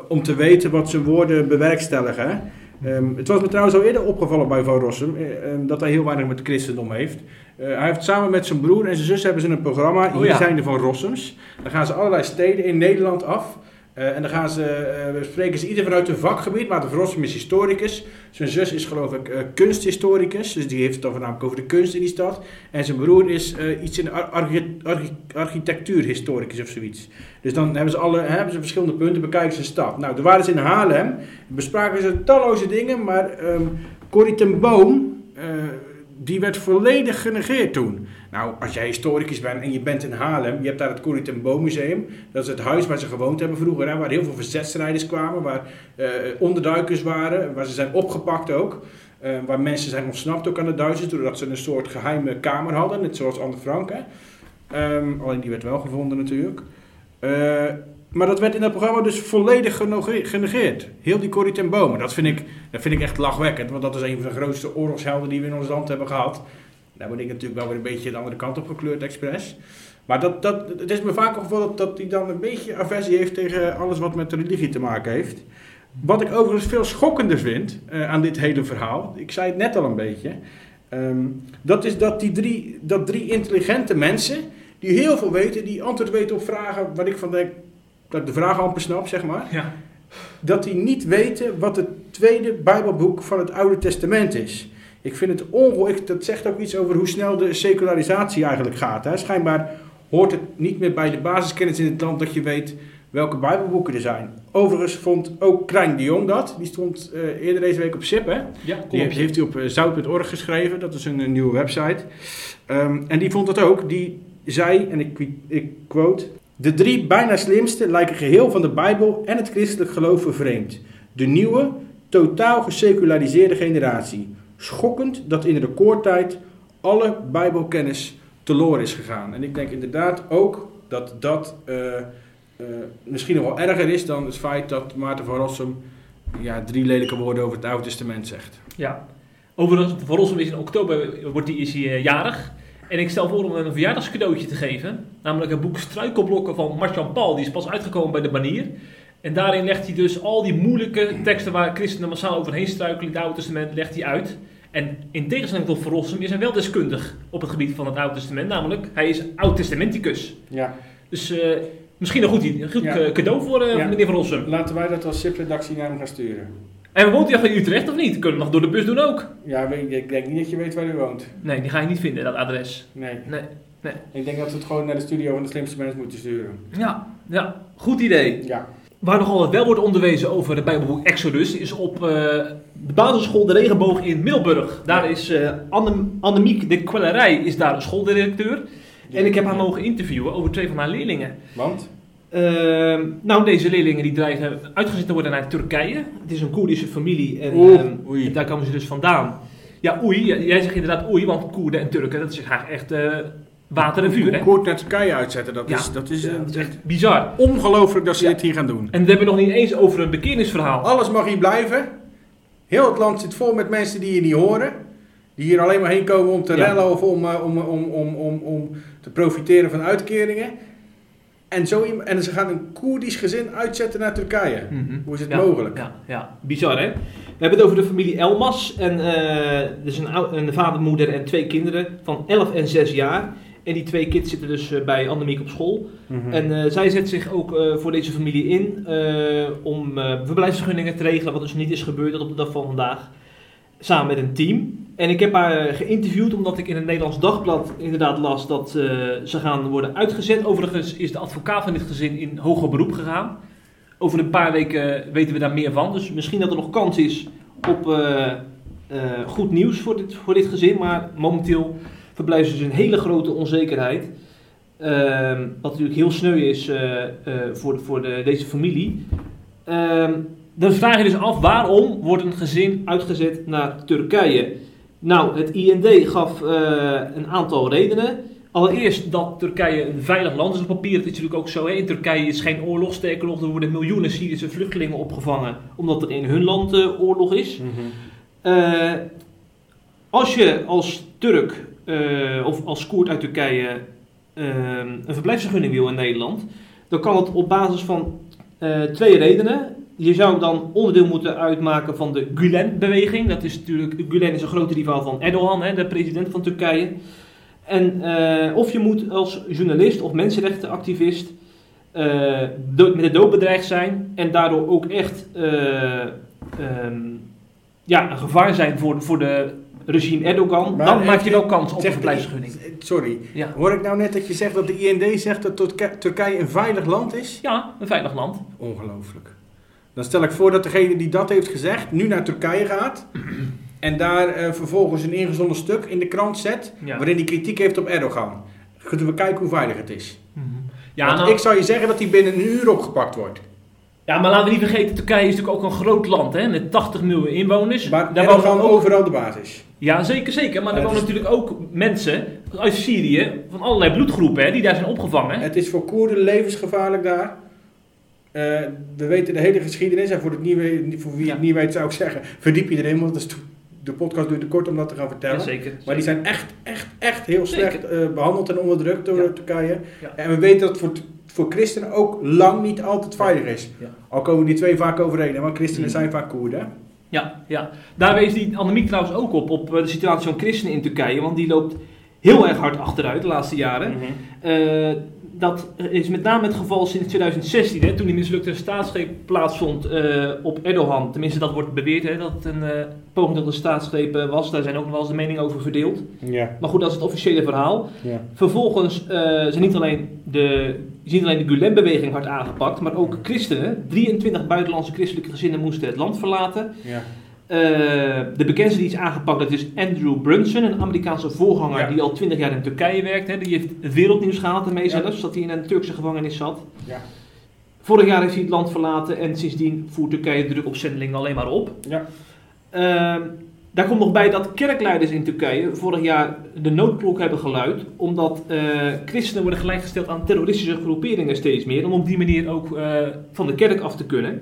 om te weten wat zijn woorden bewerkstelligen. Ehm, het was me trouwens al eerder opgevallen bij Van Rossum eh, ehm, dat hij heel weinig met christendom heeft. Eh, hij heeft samen met zijn broer en zijn zus hebben ze een programma. Hier Oh ja. zijn de Van Rossums. Dan gaan ze allerlei steden in Nederland af. Eh, en dan gaan ze, eh, spreken ze ieder vanuit hun vakgebied. Maar de Van Rossum is historicus. Zijn zus is geloof ik eh, kunsthistoricus. Dus die heeft het dan voornamelijk over de kunst in die stad. En zijn broer is iets in ar- archi- archi- architectuurhistoricus of zoiets. Dus dan hebben ze, alle, hebben ze verschillende punten, bekijken ze de stad. Nou, toen waren ze in Haarlem. Bespraken ze talloze dingen. Maar ehm Corrie ten Boom... die werd volledig genegeerd toen. Nou, als jij historicus bent en je bent in Haarlem, je hebt daar het Corrie Boom Museum. Dat is het huis waar ze gewoond hebben vroeger, hè, waar heel veel verzetsstrijders kwamen, waar eh, onderduikers waren, waar ze zijn opgepakt ook. eh, waar mensen zijn ontsnapt ook aan de Duitsers, doordat ze een soort geheime kamer hadden, net zoals Anne Frank. Hè. Ehm, alleen die werd wel gevonden natuurlijk. Eh, maar dat werd in dat programma dus volledig genegeerd. Heel die Corrie ten Boom. En dat vind, ik, dat vind ik echt lachwekkend, want dat is een van de grootste oorlogshelden die we in ons land hebben gehad. Daar ben ik natuurlijk wel weer een beetje de andere kant op gekleurd, expres. Maar dat, dat, het is me vaak opgevallen dat, dat hij dan een beetje aversie heeft tegen alles wat met religie te maken heeft. Wat ik overigens veel schokkender vind eh, aan dit hele verhaal, ik zei het net al een beetje, ehm, dat is dat die drie, dat drie intelligente mensen, die heel veel weten, die antwoord weten op vragen waar ik van denk, dat ik de vraag amper snap, zeg maar, Ja. dat die niet weten wat het tweede Bijbelboek van het Oude Testament is. Ik vind het ongelooflijk, dat zegt ook iets over hoe snel de secularisatie eigenlijk gaat. Hè. Schijnbaar hoort het niet meer bij de basiskennis in het land dat je weet welke Bijbelboeken er zijn. Overigens vond ook Krijn de Jong dat. Die stond eh, eerder deze week op SIP. Hè? Ja, Die heeft, heeft hij op eh, zout.org geschreven. Dat is een, een nieuwe website. Ehm, en die vond dat ook. Die zei, en ik, ik quote... De drie bijna slimste lijken geheel van de Bijbel en het christelijk geloof vervreemd. De nieuwe, totaal geseculariseerde generatie. Schokkend dat in recordtijd alle Bijbelkennis teloor is gegaan. En ik denk inderdaad ook dat dat eh, eh, misschien nog wel erger is dan het feit dat Maarten van Rossum ja, drie lelijke woorden over het Oude Testament zegt. Ja. Overigens, voor Rossum is in oktober wordt die, is hij eh, jarig. En ik stel voor om hem een verjaardagscadeautje te geven. Namelijk een boek Struikelblokken van Marjan Paul. Die is pas uitgekomen bij de Banier. En daarin legt hij dus al die moeilijke teksten waar christenen massaal overheen struikelen in het Oude Testament, legt hij uit. En in tegenstelling tot Van Rossum is hij wel deskundig op het gebied van het Oude Testament. Namelijk, hij is Oud-Testamenticus. Ja. Dus eh, misschien een goed, een goed Ja. eh, cadeau voor eh, Ja. meneer Van Rossum. Laten wij dat als SIP-redactie naar hem gaan sturen. En woont hij achter in Utrecht of niet? Kunnen we nog door de bus doen ook? Ja, ik denk niet dat je weet waar hij woont. Nee, die ga je niet vinden, dat adres. Nee. Nee, nee. Ik denk dat we het gewoon naar de studio van de slimste mensen moeten sturen. Ja, ja, goed idee. Ja. Waar nog altijd wel wordt onderwezen over het Bijbelboek Exodus is op eh, de basisschool De Regenboog in Middelburg. Daar is eh Anne, Annemiek de Kwellerij is daar de schooldirecteur. En ik heb haar mogen interviewen over twee van haar leerlingen. Want? Ehm, nou, deze leerlingen die dreigen uitgezet te worden naar Turkije. Het is een Koerdische familie en ehm, daar komen ze dus vandaan. Ja, oei, jij zegt inderdaad oei, want Koerden en Turken, dat is graag echt eh, water en vuur, hè? Kort naar Turkije uitzetten, dat Ja. is, dat is, Ja, dat is echt bizar. ongelooflijk dat ze Ja. dit hier gaan doen. En we hebben nog niet eens over een bekeerningsverhaal. Alles mag hier blijven. Heel het land zit vol met mensen die je niet horen. Die hier alleen maar heen komen om te Ja. rellen of om, eh, om, om, om, om, om te profiteren van uitkeringen. En, zo, en ze gaan een Koerdisch gezin uitzetten naar Turkije. Mhm. Hoe is het Ja, mogelijk? Ja, ja, bizar hè. We hebben het over de familie Elmas. En eh dus een, een vader, moeder en twee kinderen van 11 en 6 jaar. En die twee kids zitten dus eh, bij Annemiek op school. Mhm. En eh, zij zet zich ook voor deze familie in om verblijfsvergunningen te regelen, wat dus niet is gebeurd tot op de dag van vandaag. Samen met een team. En ik heb haar eh, geïnterviewd omdat ik in het Nederlands Dagblad inderdaad las dat eh, ze gaan worden uitgezet. Overigens is de advocaat van dit gezin in hoger beroep gegaan. Over een paar weken weten we daar meer van. Dus misschien dat er nog kans is op eh, eh, goed nieuws voor dit, voor dit gezin. Maar momenteel verblijven ze dus in hele grote onzekerheid. Ehm, wat natuurlijk heel sneu is eh, eh, voor, voor de, deze familie. Ehm, dan vraag je dus af waarom wordt een gezin uitgezet naar Turkije? Nou, het IND gaf eh, een aantal redenen. Allereerst dat Turkije een veilig land is op papier. Dat is natuurlijk ook zo. Hè? In Turkije is geen oorlog. Sterker nog, er worden miljoenen Syrische vluchtelingen opgevangen. Omdat er in hun land eh, oorlog is. Mhm. Eh, als je als Turk of als Koerd uit Turkije een verblijfsvergunning wil in Nederland, dan kan het op basis van twee redenen. Je zou dan onderdeel moeten uitmaken van de Gulen-beweging. Dat is natuurlijk, Gulen is een grote rivaal van Erdogan, hè, de president van Turkije. En, eh, of je moet als journalist of mensenrechtenactivist eh, dood- met de dood bedreigd zijn en daardoor ook echt eh, ehm, ja, een gevaar zijn voor, voor de regime Erdogan, Maar dan maak je wel kans op een verblijfsvergunning. Sorry, Ja. hoor ik nou net dat je zegt dat de IND zegt dat Turk- Turkije een veilig land is? ja, een veilig land. Ongelooflijk. Dan stel ik voor dat degene die dat heeft gezegd nu naar Turkije gaat. En daar eh, vervolgens een ingezonden stuk in de krant zet. Ja. Waarin hij kritiek heeft op Erdogan. Kunnen we kijken hoe veilig het is. Ja, Want nou- ik zou je zeggen dat hij binnen een uur opgepakt wordt. ja, maar laten we niet vergeten, Turkije is natuurlijk ook een groot land, hè, met 80 miljoen inwoners. Maar Daar Erdogan wonen ook, overal de basis. ja, zeker, zeker. Maar er Ja, wonen is- natuurlijk ook mensen uit Syrië, van allerlei bloedgroepen, hè, die daar zijn opgevangen. Het is voor Koerden levensgevaarlijk daar. Eh, we weten de hele geschiedenis. En voor, het niet, voor wie Ja. het niet weet zou ik zeggen, verdiep je erin. Want dat is de podcast duurt te kort om dat te gaan vertellen. Ja, zeker. Maar die zijn echt, echt, echt heel slecht eh, behandeld en onderdrukt door Ja. Turkije. Ja. En we weten dat het voor, voor christenen ook lang niet altijd veilig is. Al komen die twee vaak overeen, want christenen Mm. zijn vaak Koerden. Ja, ja. Daar wees die Annemiek trouwens ook op, op eh, de situatie van christenen in Turkije. Want die loopt heel erg hard achteruit de laatste jaren. Eh, dat is met name het geval sinds 2016, hè, toen die mislukte staatsgreep plaatsvond eh, op Erdogan. Tenminste, dat wordt beweerd, hè, dat het een eh, poging tot een staatsgreep eh, was. Daar zijn ook nog wel eens de meningen over verdeeld. Ja. Maar goed, dat is het officiële verhaal. ja. Vervolgens eh, zijn niet alleen de, ziet alleen de Gulen-beweging hard aangepakt, maar ook christenen. 23 buitenlandse christelijke gezinnen moesten het land verlaten. ja. Eh, de bekendste die is aangepakt, dat is Andrew Brunson, een Amerikaanse voorganger Ja. die al 20 jaar in Turkije werkt. Hè. Die heeft het wereldnieuws gehaald ermee Ja. zelfs, dat hij in een Turkse gevangenis zat. Ja. Vorig jaar heeft hij het land verlaten en sindsdien voert Turkije druk op zendelingen alleen maar op. Ja. Ehm, daar komt nog bij dat kerkleiders in Turkije vorig jaar de noodklok hebben geluid, omdat eh, christenen worden gelijkgesteld aan terroristische groeperingen steeds meer, om op die manier ook eh, van de kerk af te kunnen.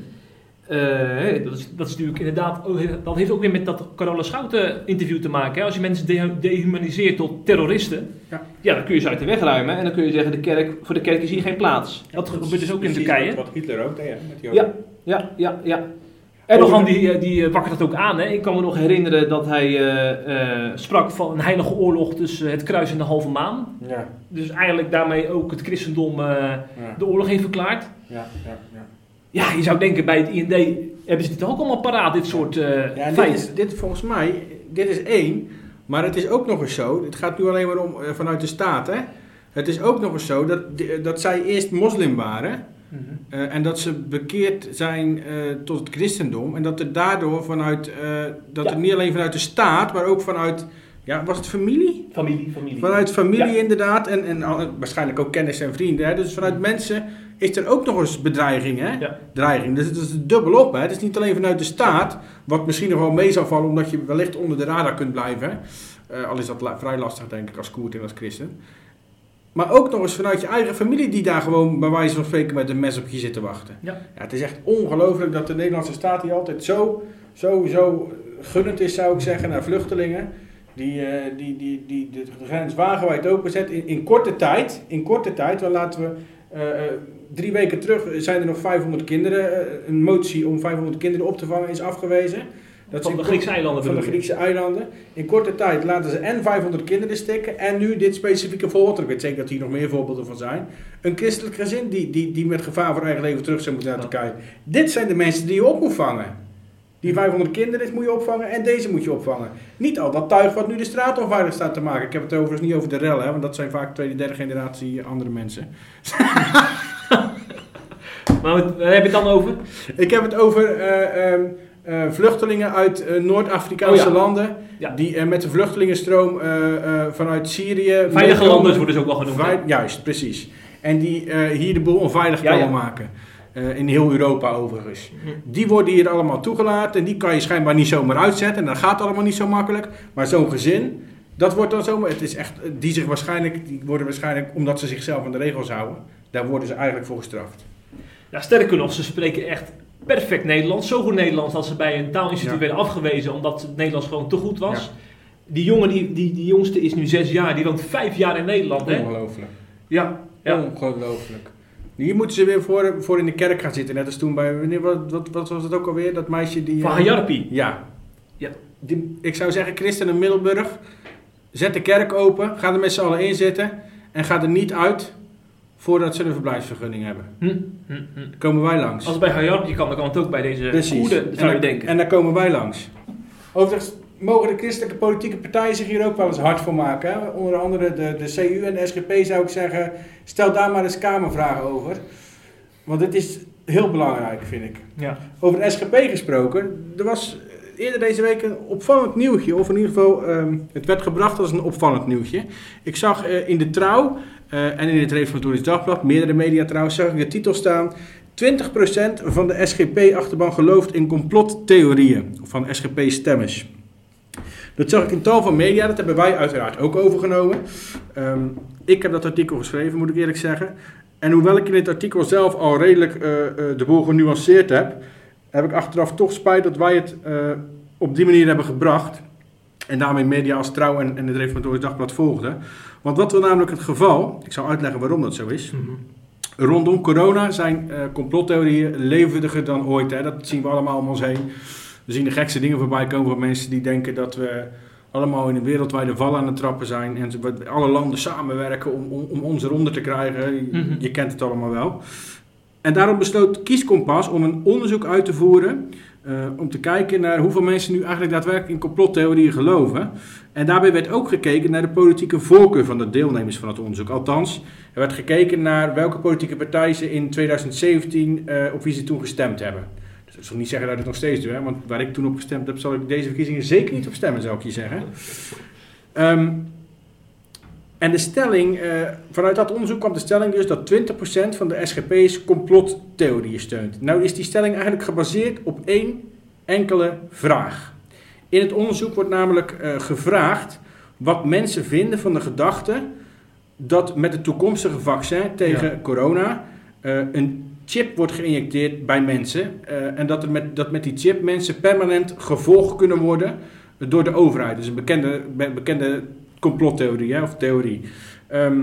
Eh, dat, is, dat is natuurlijk inderdaad, ook- dat heeft ook weer met dat Carola Schouten interview te maken. Hè? Als je mensen de- dehumaniseert tot terroristen, Ja. ja. dan kun je ze uit de weg ruimen en dan kun je zeggen, de kerk, voor de kerk is hier geen plaats. dat gebeurt dus ook in Turkije. Wat, wat Hitler ook deed, hè, met die Ja, ja, ja, ja. Erdogan die, eh, die eh, wakkert dat ook aan. Hè? Ik kan me nog herinneren dat hij sprak van een heilige oorlog tussen het kruis en de halve maan. Ja, Dus eigenlijk daarmee ook het christendom ja, de oorlog heeft verklaard. ja, ja, ja. Ja, je zou denken bij het IND hebben ze dit ook allemaal paraat, dit soort eh Ja, dit feiten. is, dit volgens mij, dit is één, maar het is ook nog eens zo, het gaat nu alleen maar om eh, vanuit de staat, hè. Het is ook nog eens zo dat, die- dat zij eerst moslim waren Mhm. eh, en dat ze bekeerd zijn eh, tot het christendom en dat er daardoor vanuit, eh, dat Ja. er niet alleen vanuit de staat, maar ook vanuit, ja, was het familie? Familie, familie. Vanuit familie Ja. inderdaad en, en al- waarschijnlijk ook kennis en vrienden, hè. Dus vanuit mensen is er ook nog eens bedreiging, hè Ja. dreiging. Dus het is dubbel op. Hè. Het is niet alleen vanuit de staat, wat misschien nog wel mee zal vallen omdat je wellicht onder de radar kunt blijven. Eh, al is dat la- vrij lastig, denk ik, als Koert en als christen. Maar ook nog eens vanuit je eigen familie die daar gewoon bij wijze van spreken met een mes op je zit te wachten. Ja. het is echt ongelooflijk dat de Nederlandse staat hier altijd zo, zo, zo gunnend is, zou ik zeggen, naar vluchtelingen. Die, eh, die, die, die de grens wagenwijd openzet in, in korte tijd. In korte tijd, want laten we drie weken terug zijn er nog 500 kinderen. eh, een motie om 500 kinderen op te vangen is afgewezen. Dat Van de Griekse eilanden Van de? Griekse eilanden. In korte tijd laten ze en 500 kinderen stikken. En nu dit specifieke voorbeeld. Ik weet zeker dat hier nog meer voorbeelden van zijn. Een christelijk gezin die, die, die met gevaar voor eigen leven terug zou moeten naar. Turkije. Dit zijn de mensen die je op moet vangen. Die 500 kinderen moet je opvangen en deze moet je opvangen. Niet al dat tuig wat nu de straat onveilig staat te maken. Ik heb het overigens niet over de rellen, hè, want dat zijn vaak tweede, derde generatie andere mensen. [LAUGHS] Maar wat- waar heb je het dan over? Ik heb het over eh, ehm, eh, vluchtelingen uit eh, Noord-Afrikaanse Oh ja. landen. Ja. Die met de vluchtelingenstroom vanuit Syrië. Veilige landen worden ze ook wel genoemd. juist, precies. En die hier de boel onveilig Ja, komen ja. maken. Eh, in heel Europa overigens. Die worden hier allemaal toegelaten. En die kan je schijnbaar niet zomaar uitzetten. En dat gaat allemaal niet zo makkelijk. Maar zo'n gezin, dat wordt dan zomaar... Het is echt, die, zich waarschijnlijk, die worden waarschijnlijk, omdat ze zichzelf aan de regels houden... Daar worden ze eigenlijk voor gestraft. Ja, sterker nog, ze spreken echt perfect Nederlands. Zo goed Nederlands dat ze bij een taalinstituut Ja. werden afgewezen omdat het Nederlands gewoon te goed was. Ja. Die jongen, die, die, die jongste is nu zes jaar, die woont vijf jaar in Nederland. Hè? Ongelooflijk. Ja, ja. Ongelooflijk. Hier moeten ze weer voor, voor in de kerk gaan zitten. Net als toen bij... wanneer- Wat, wat, wat was het ook alweer? Dat meisje die... Van eh, Hayarpi. Ja. Ja. Die, ik zou zeggen, Christen in Middelburg, zet de kerk open, ga er met z'n allen in zitten en ga er niet uit voordat ze een verblijfsvergunning hebben. Hm, hm, hm. Dan komen wij langs. Als bij Hayarpi kan, dan kan het ook bij deze Precies. goede, en, zou je denken. en daar komen wij langs. Overigens mogen de christelijke politieke partijen zich hier ook wel eens hard voor maken. Hè? Onder andere de, de CU en de SGP zou ik zeggen, stel daar maar eens kamervragen over. Want dit is heel belangrijk, vind ik. ja. Over de SGP gesproken, er was eerder deze week een opvallend nieuwtje. Of in ieder geval, ehm, het werd gebracht als een opvallend nieuwtje. Ik zag eh, in de Trouw eh, en in het Reformatorisch Dagblad, meerdere media trouwens, zag ik de titel staan... 20% van de SGP-achterban gelooft in complottheorieën van SGP-stemmers. Dat zag ik in tal van media, dat hebben wij uiteraard ook overgenomen. Ehm, ik heb dat artikel geschreven, moet ik eerlijk zeggen. En hoewel ik in het artikel zelf al redelijk eh, eh, de boel genuanceerd heb, heb ik achteraf toch spijt dat wij het eh, op die manier hebben gebracht. En daarmee media als Trouw en, en het Reformatorisch Dagblad volgden. Want wat wil namelijk het geval, ik zal uitleggen waarom dat zo is. Mhm. Rondom corona zijn complottheorieën levendiger dan ooit. Hè? Dat zien we allemaal om ons heen. We zien de gekste dingen voorbij komen van mensen die denken dat we allemaal in een wereldwijde val aan het trappen zijn. En alle landen samenwerken om, om, om ons eronder te krijgen. Je, Mhm. je kent het allemaal wel. En daarom besloot Kieskompas om een onderzoek uit te voeren. eh, om te kijken naar hoeveel mensen nu eigenlijk daadwerkelijk in complottheorieën geloven. En daarbij werd ook gekeken naar de politieke voorkeur van de deelnemers van het onderzoek. Althans, er werd gekeken naar welke politieke partij ze in 2017 eh, op wie ze toen gestemd hebben. Dat zal niet zeggen dat ik het nog steeds doe, hè, want waar ik toen op gestemd heb, zal ik deze verkiezingen zeker niet op stemmen, zou ik je zeggen. Ehm, en de stelling, eh, vanuit dat onderzoek kwam de stelling dus dat 20% van de SGP's complottheorieën steunt. Nou is die stelling eigenlijk gebaseerd op één enkele vraag. In het onderzoek wordt namelijk eh, gevraagd wat mensen vinden van de gedachte dat met het toekomstige vaccin tegen Ja. corona eh, een chip wordt geïnjecteerd bij mensen. eh, en dat, er met, dat met die chip mensen permanent gevolgd kunnen worden door de overheid. Dus een bekende, be- bekende complottheorie hè, of theorie. Ehm,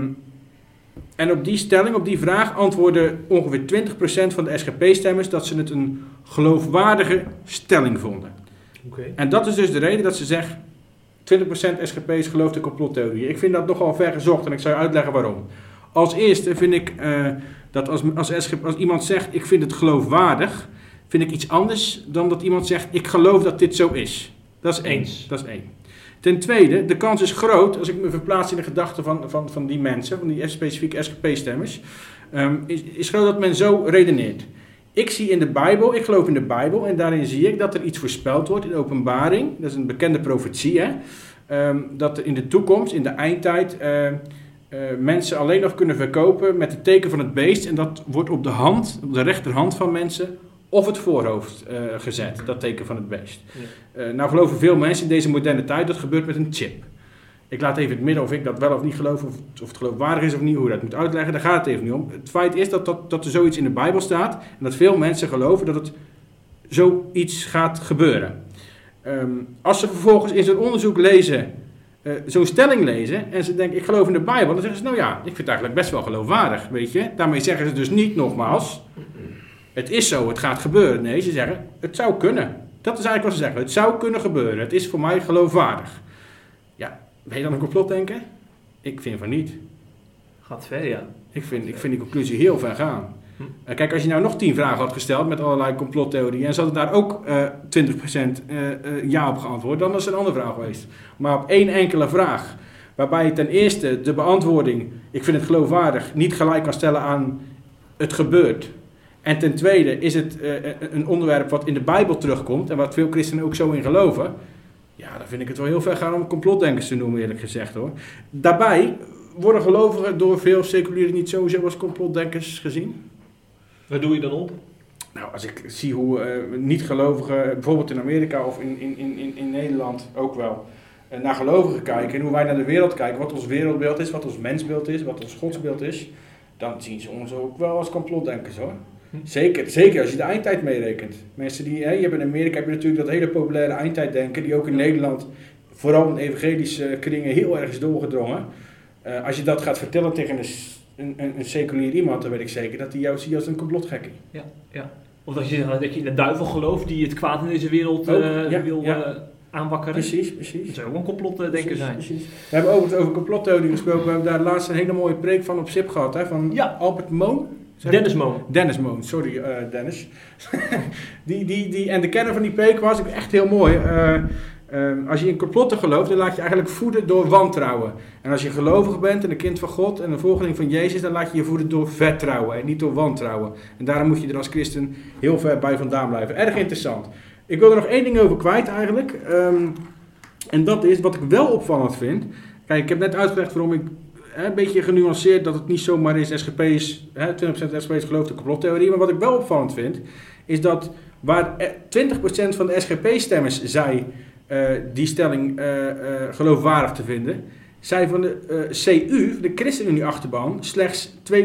en op die stelling, op die vraag, antwoordden ongeveer 20% van de SGP-stemmers dat ze het een geloofwaardige stelling vonden. Oké. En dat is dus de reden dat ze zeggen: 20% SGP's gelooft in complottheorieën. Ik vind dat nogal ver gezocht en ik zal uitleggen waarom. Als eerste vind ik eh, dat als, als, als iemand zegt: Ik vind het geloofwaardig, vind ik iets anders dan dat iemand zegt: Ik geloof dat dit zo is. Dat is één. Eens. Dat is één. Ten tweede, de kans is groot, als ik me verplaats in de gedachten van, van, van die mensen, van die specifieke SGP-stemmers, ehm, is, is groot dat men zo redeneert. Ik zie in de Bijbel, ik geloof in de Bijbel, en daarin zie ik dat er iets voorspeld wordt in de openbaring. Dat is een bekende profetie, hè? Ehm, dat er in de toekomst, in de eindtijd, eh, eh, mensen alleen nog kunnen verkopen met het teken van het beest. En dat wordt op de hand, op de rechterhand van mensen, of het voorhoofd eh, gezet, dat teken van het beest. Eh, nou geloven veel mensen in deze moderne tijd, dat gebeurt met een chip. Ik laat even in het midden of ik dat wel of niet geloof, of, of het geloofwaardig is of niet, hoe je dat moet uitleggen, daar gaat het even niet om. Het feit is dat, dat, dat er zoiets in de Bijbel staat en dat veel mensen geloven dat het zoiets gaat gebeuren. Ehm, als ze vervolgens in zo'n onderzoek lezen, eh, zo'n stelling lezen en ze denken ik geloof in de Bijbel, dan zeggen ze nou ja, ik vind het eigenlijk best wel geloofwaardig, weet je. Daarmee zeggen ze dus niet nogmaals, het is zo, het gaat gebeuren. Nee, ze zeggen het zou kunnen. Dat is eigenlijk wat ze zeggen. Het zou kunnen gebeuren. Het is voor mij geloofwaardig. Ja, ben je dan een complotdenker? Ik vind van niet. Gaat ver, ja. Ik vind, ik vind die conclusie heel ver gaan. Eh, kijk, als je nou nog tien vragen had gesteld met allerlei complottheorieën en ze hadden daar ook eh 20% eh, ja op geantwoord, dan was het een andere vraag geweest. Maar op één enkele vraag, waarbij je ten eerste de beantwoording, ik vind het geloofwaardig, niet gelijk kan stellen aan het gebeurt. En ten tweede is het een onderwerp wat in de Bijbel terugkomt en wat veel christenen ook zo in geloven. Ja, dan vind ik het wel heel ver gaan om complotdenkers te noemen, eerlijk gezegd hoor. Daarbij worden gelovigen door veel seculieren niet sowieso als complotdenkers gezien. Waar doe je dan op? Nou, als ik zie hoe eh, niet-gelovigen, bijvoorbeeld in Amerika of in, in, in, in, Nederland ook wel, eh, naar gelovigen kijken en hoe wij naar de wereld kijken, wat ons wereldbeeld is, wat ons mensbeeld is, wat ons godsbeeld is, dan zien ze ons ook wel als complotdenkers hoor. Zeker, zeker als je de eindtijd meerekent. Mensen die, hè, je hebt in Amerika heb je natuurlijk dat hele populaire eindtijddenken, die ook in Nederland, vooral in evangelische kringen, heel erg is doorgedrongen. Eh, als je dat gaat vertellen tegen een, een, een, een seculier iemand, dan weet ik zeker dat hij jou ziet als een complotgekkie. Ja, ja. Of dat je, dat je in de duivel gelooft die het kwaad in deze wereld Ook, eh, ja, wil ja. eh, aanwakkeren. Precies, precies. Dat zou ook een complotdenker Precies, zijn. precies. We hebben overigens over complottheorie gesproken. We hebben daar laatst een hele mooie preek van op SIP gehad. Hè, van Ja. Albert Moon. Dennis Moon. Dennis Moon, sorry eh, Dennis. [LAUGHS] die, die, die, en de kern van die preek was ook echt heel mooi. Eh, eh, als je in complotten gelooft, dan laat je eigenlijk voeden door wantrouwen. En als je gelovig bent en een kind van God en een volgeling van Jezus, dan laat je je voeden door vertrouwen en niet door wantrouwen. En daarom moet je er als christen heel ver bij vandaan blijven. Erg interessant. Ik wil er nog één ding over kwijt eigenlijk. Ehm, en dat is wat ik wel opvallend vind. Kijk, ik heb net uitgelegd waarom ik hè, een beetje genuanceerd dat het niet zomaar is SGP's, hè, 20% SGP's gelooft de complottheorie. Maar wat ik wel opvallend vind, is dat waar eh, 20% van de SGP-stemmers zei eh, die stelling eh, eh, geloofwaardig te vinden, zij van de eh, CU, de ChristenUnie-achterban, slechts 2,8%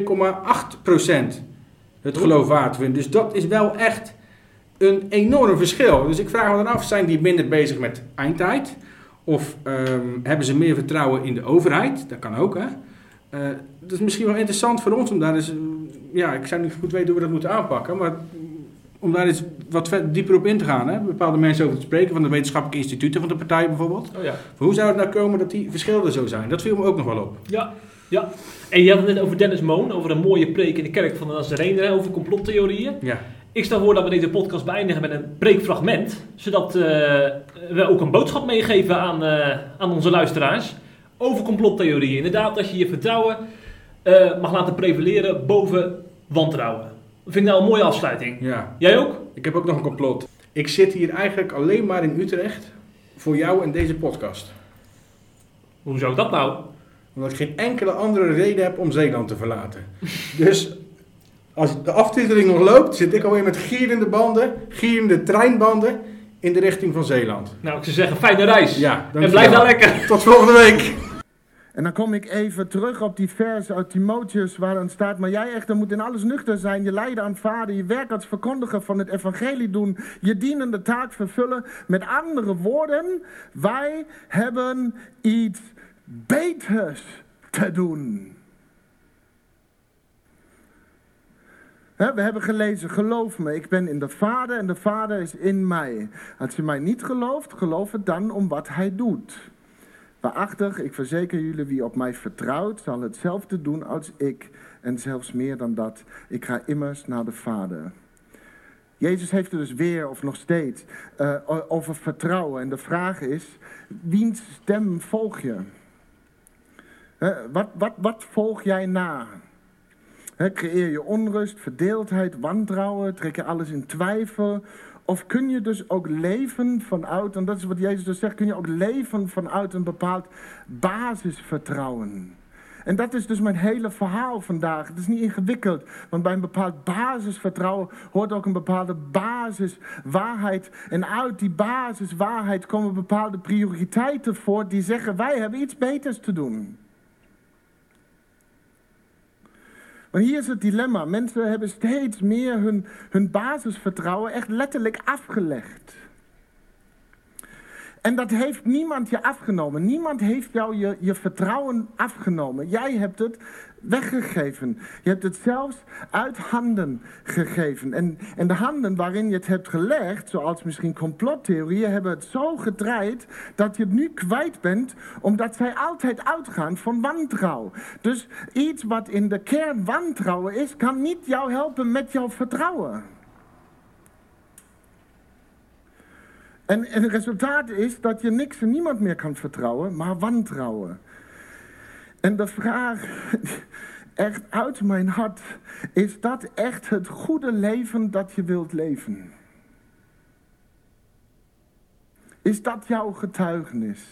het geloofwaardig te vinden. Dus dat is wel echt een enorm verschil. Dus ik vraag me dan af, zijn die minder bezig met eindtijd? Of ehm, hebben ze meer vertrouwen in de overheid? Dat kan ook, hè? Eh, dat is misschien wel interessant voor ons om daar eens... eh, ja, ik zou niet goed weten hoe we dat moeten aanpakken, maar om daar eens wat dieper op in te gaan. Hè? Bepaalde mensen over te spreken, van de wetenschappelijke instituten van de partij bijvoorbeeld. Oh ja. Hoe zou het nou komen dat die verschillen er zo zijn? Dat viel me ook nog wel op. Ja, ja. En je had het net over Dennis Moon, over een mooie preek in de kerk van de Nazarener over complottheorieën. Ja. Ik stel voor dat we deze podcast beëindigen met een preekfragment, zodat eh, we ook een boodschap meegeven aan, eh, aan onze luisteraars over complottheorieën. Inderdaad, dat je je vertrouwen eh, mag laten prevaleren boven wantrouwen. Dat vind ik nou een mooie afsluiting. ja. Jij ook? Ik heb ook nog een complot. Ik zit hier eigenlijk alleen maar in Utrecht voor jou en deze podcast. Hoe zou dat nou? Omdat ik geen enkele andere reden heb om Zeeland te verlaten. [LAUGHS] dus als de aftiteling nog loopt, zit ik alweer met gierende banden, gierende treinbanden in de richting van Zeeland. Nou, ik zou zeggen, fijne reis. Ja, en blijf daar lekker. Tot volgende week. En dan kom ik even terug op die vers uit Timotheus waar dan staat... maar jij echter moet in alles nuchter zijn, je lijden aanvaarden... je werk als verkondiger van het evangelie doen... je dienende taak vervullen. Met andere woorden, wij hebben iets beters te doen. We hebben gelezen, geloof me, ik ben in de Vader en de Vader is in mij. Als je mij niet gelooft, geloof het dan om wat hij doet. Waarachtig, ik verzeker jullie, wie op mij vertrouwt, zal hetzelfde doen als ik. En zelfs meer dan dat. Ik ga immers naar de Vader. Jezus heeft er dus weer, of nog steeds, eh, over vertrouwen. En de vraag is, wiens stem volg je? Wat, wat, wat volg jij na? Creëer je onrust, verdeeldheid, wantrouwen, trek je alles in twijfel? Of kun je dus ook leven vanuit, en dat is wat Jezus dus zegt, kun je ook leven vanuit een bepaald basisvertrouwen? En dat is dus mijn hele verhaal vandaag. Het is niet ingewikkeld, want bij een bepaald basisvertrouwen hoort ook een bepaalde basiswaarheid. En uit die basiswaarheid komen bepaalde prioriteiten voort die zeggen: wij hebben iets beters te doen. Maar hier is het dilemma. Mensen hebben steeds meer hun, hun basisvertrouwen echt letterlijk afgelegd. En dat heeft niemand je afgenomen. Niemand heeft jou je, vertrouwen afgenomen. Jij hebt het weggegeven. Je hebt het zelfs uit handen gegeven. En, en de handen waarin je het hebt gelegd, zoals misschien complottheorieën, hebben het zo gedraaid dat je het nu kwijt bent, omdat zij altijd uitgaan van wantrouwen. Dus iets wat in de kern wantrouwen is, kan niet jou helpen met jouw vertrouwen. En, het resultaat is dat je niks en niemand meer kan vertrouwen, maar wantrouwen. En de vraag, [LAUGHS] echt uit mijn hart, is dat echt het goede leven dat je wilt leven? Is dat jouw getuigenis?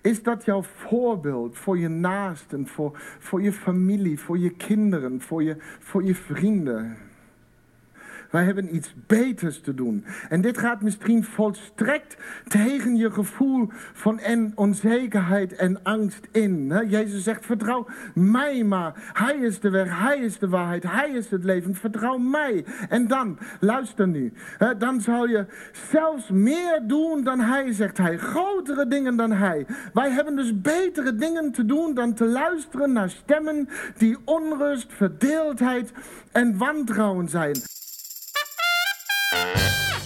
Is dat jouw voorbeeld voor je naasten, voor, voor je familie, voor je kinderen, voor je, voor je vrienden? Wij hebben iets beters te doen. En dit gaat misschien volstrekt tegen je gevoel van en onzekerheid en angst in. Jezus zegt, vertrouw mij maar. Hij is de weg, hij is de waarheid, hij is het leven. Vertrouw mij. En dan, luister nu, dan zal je zelfs meer doen dan hij, zegt hij. Grotere dingen dan hij. Wij hebben dus betere dingen te doen dan te luisteren naar stemmen die onrust, verdeeldheid en wantrouwen zijn. Ah!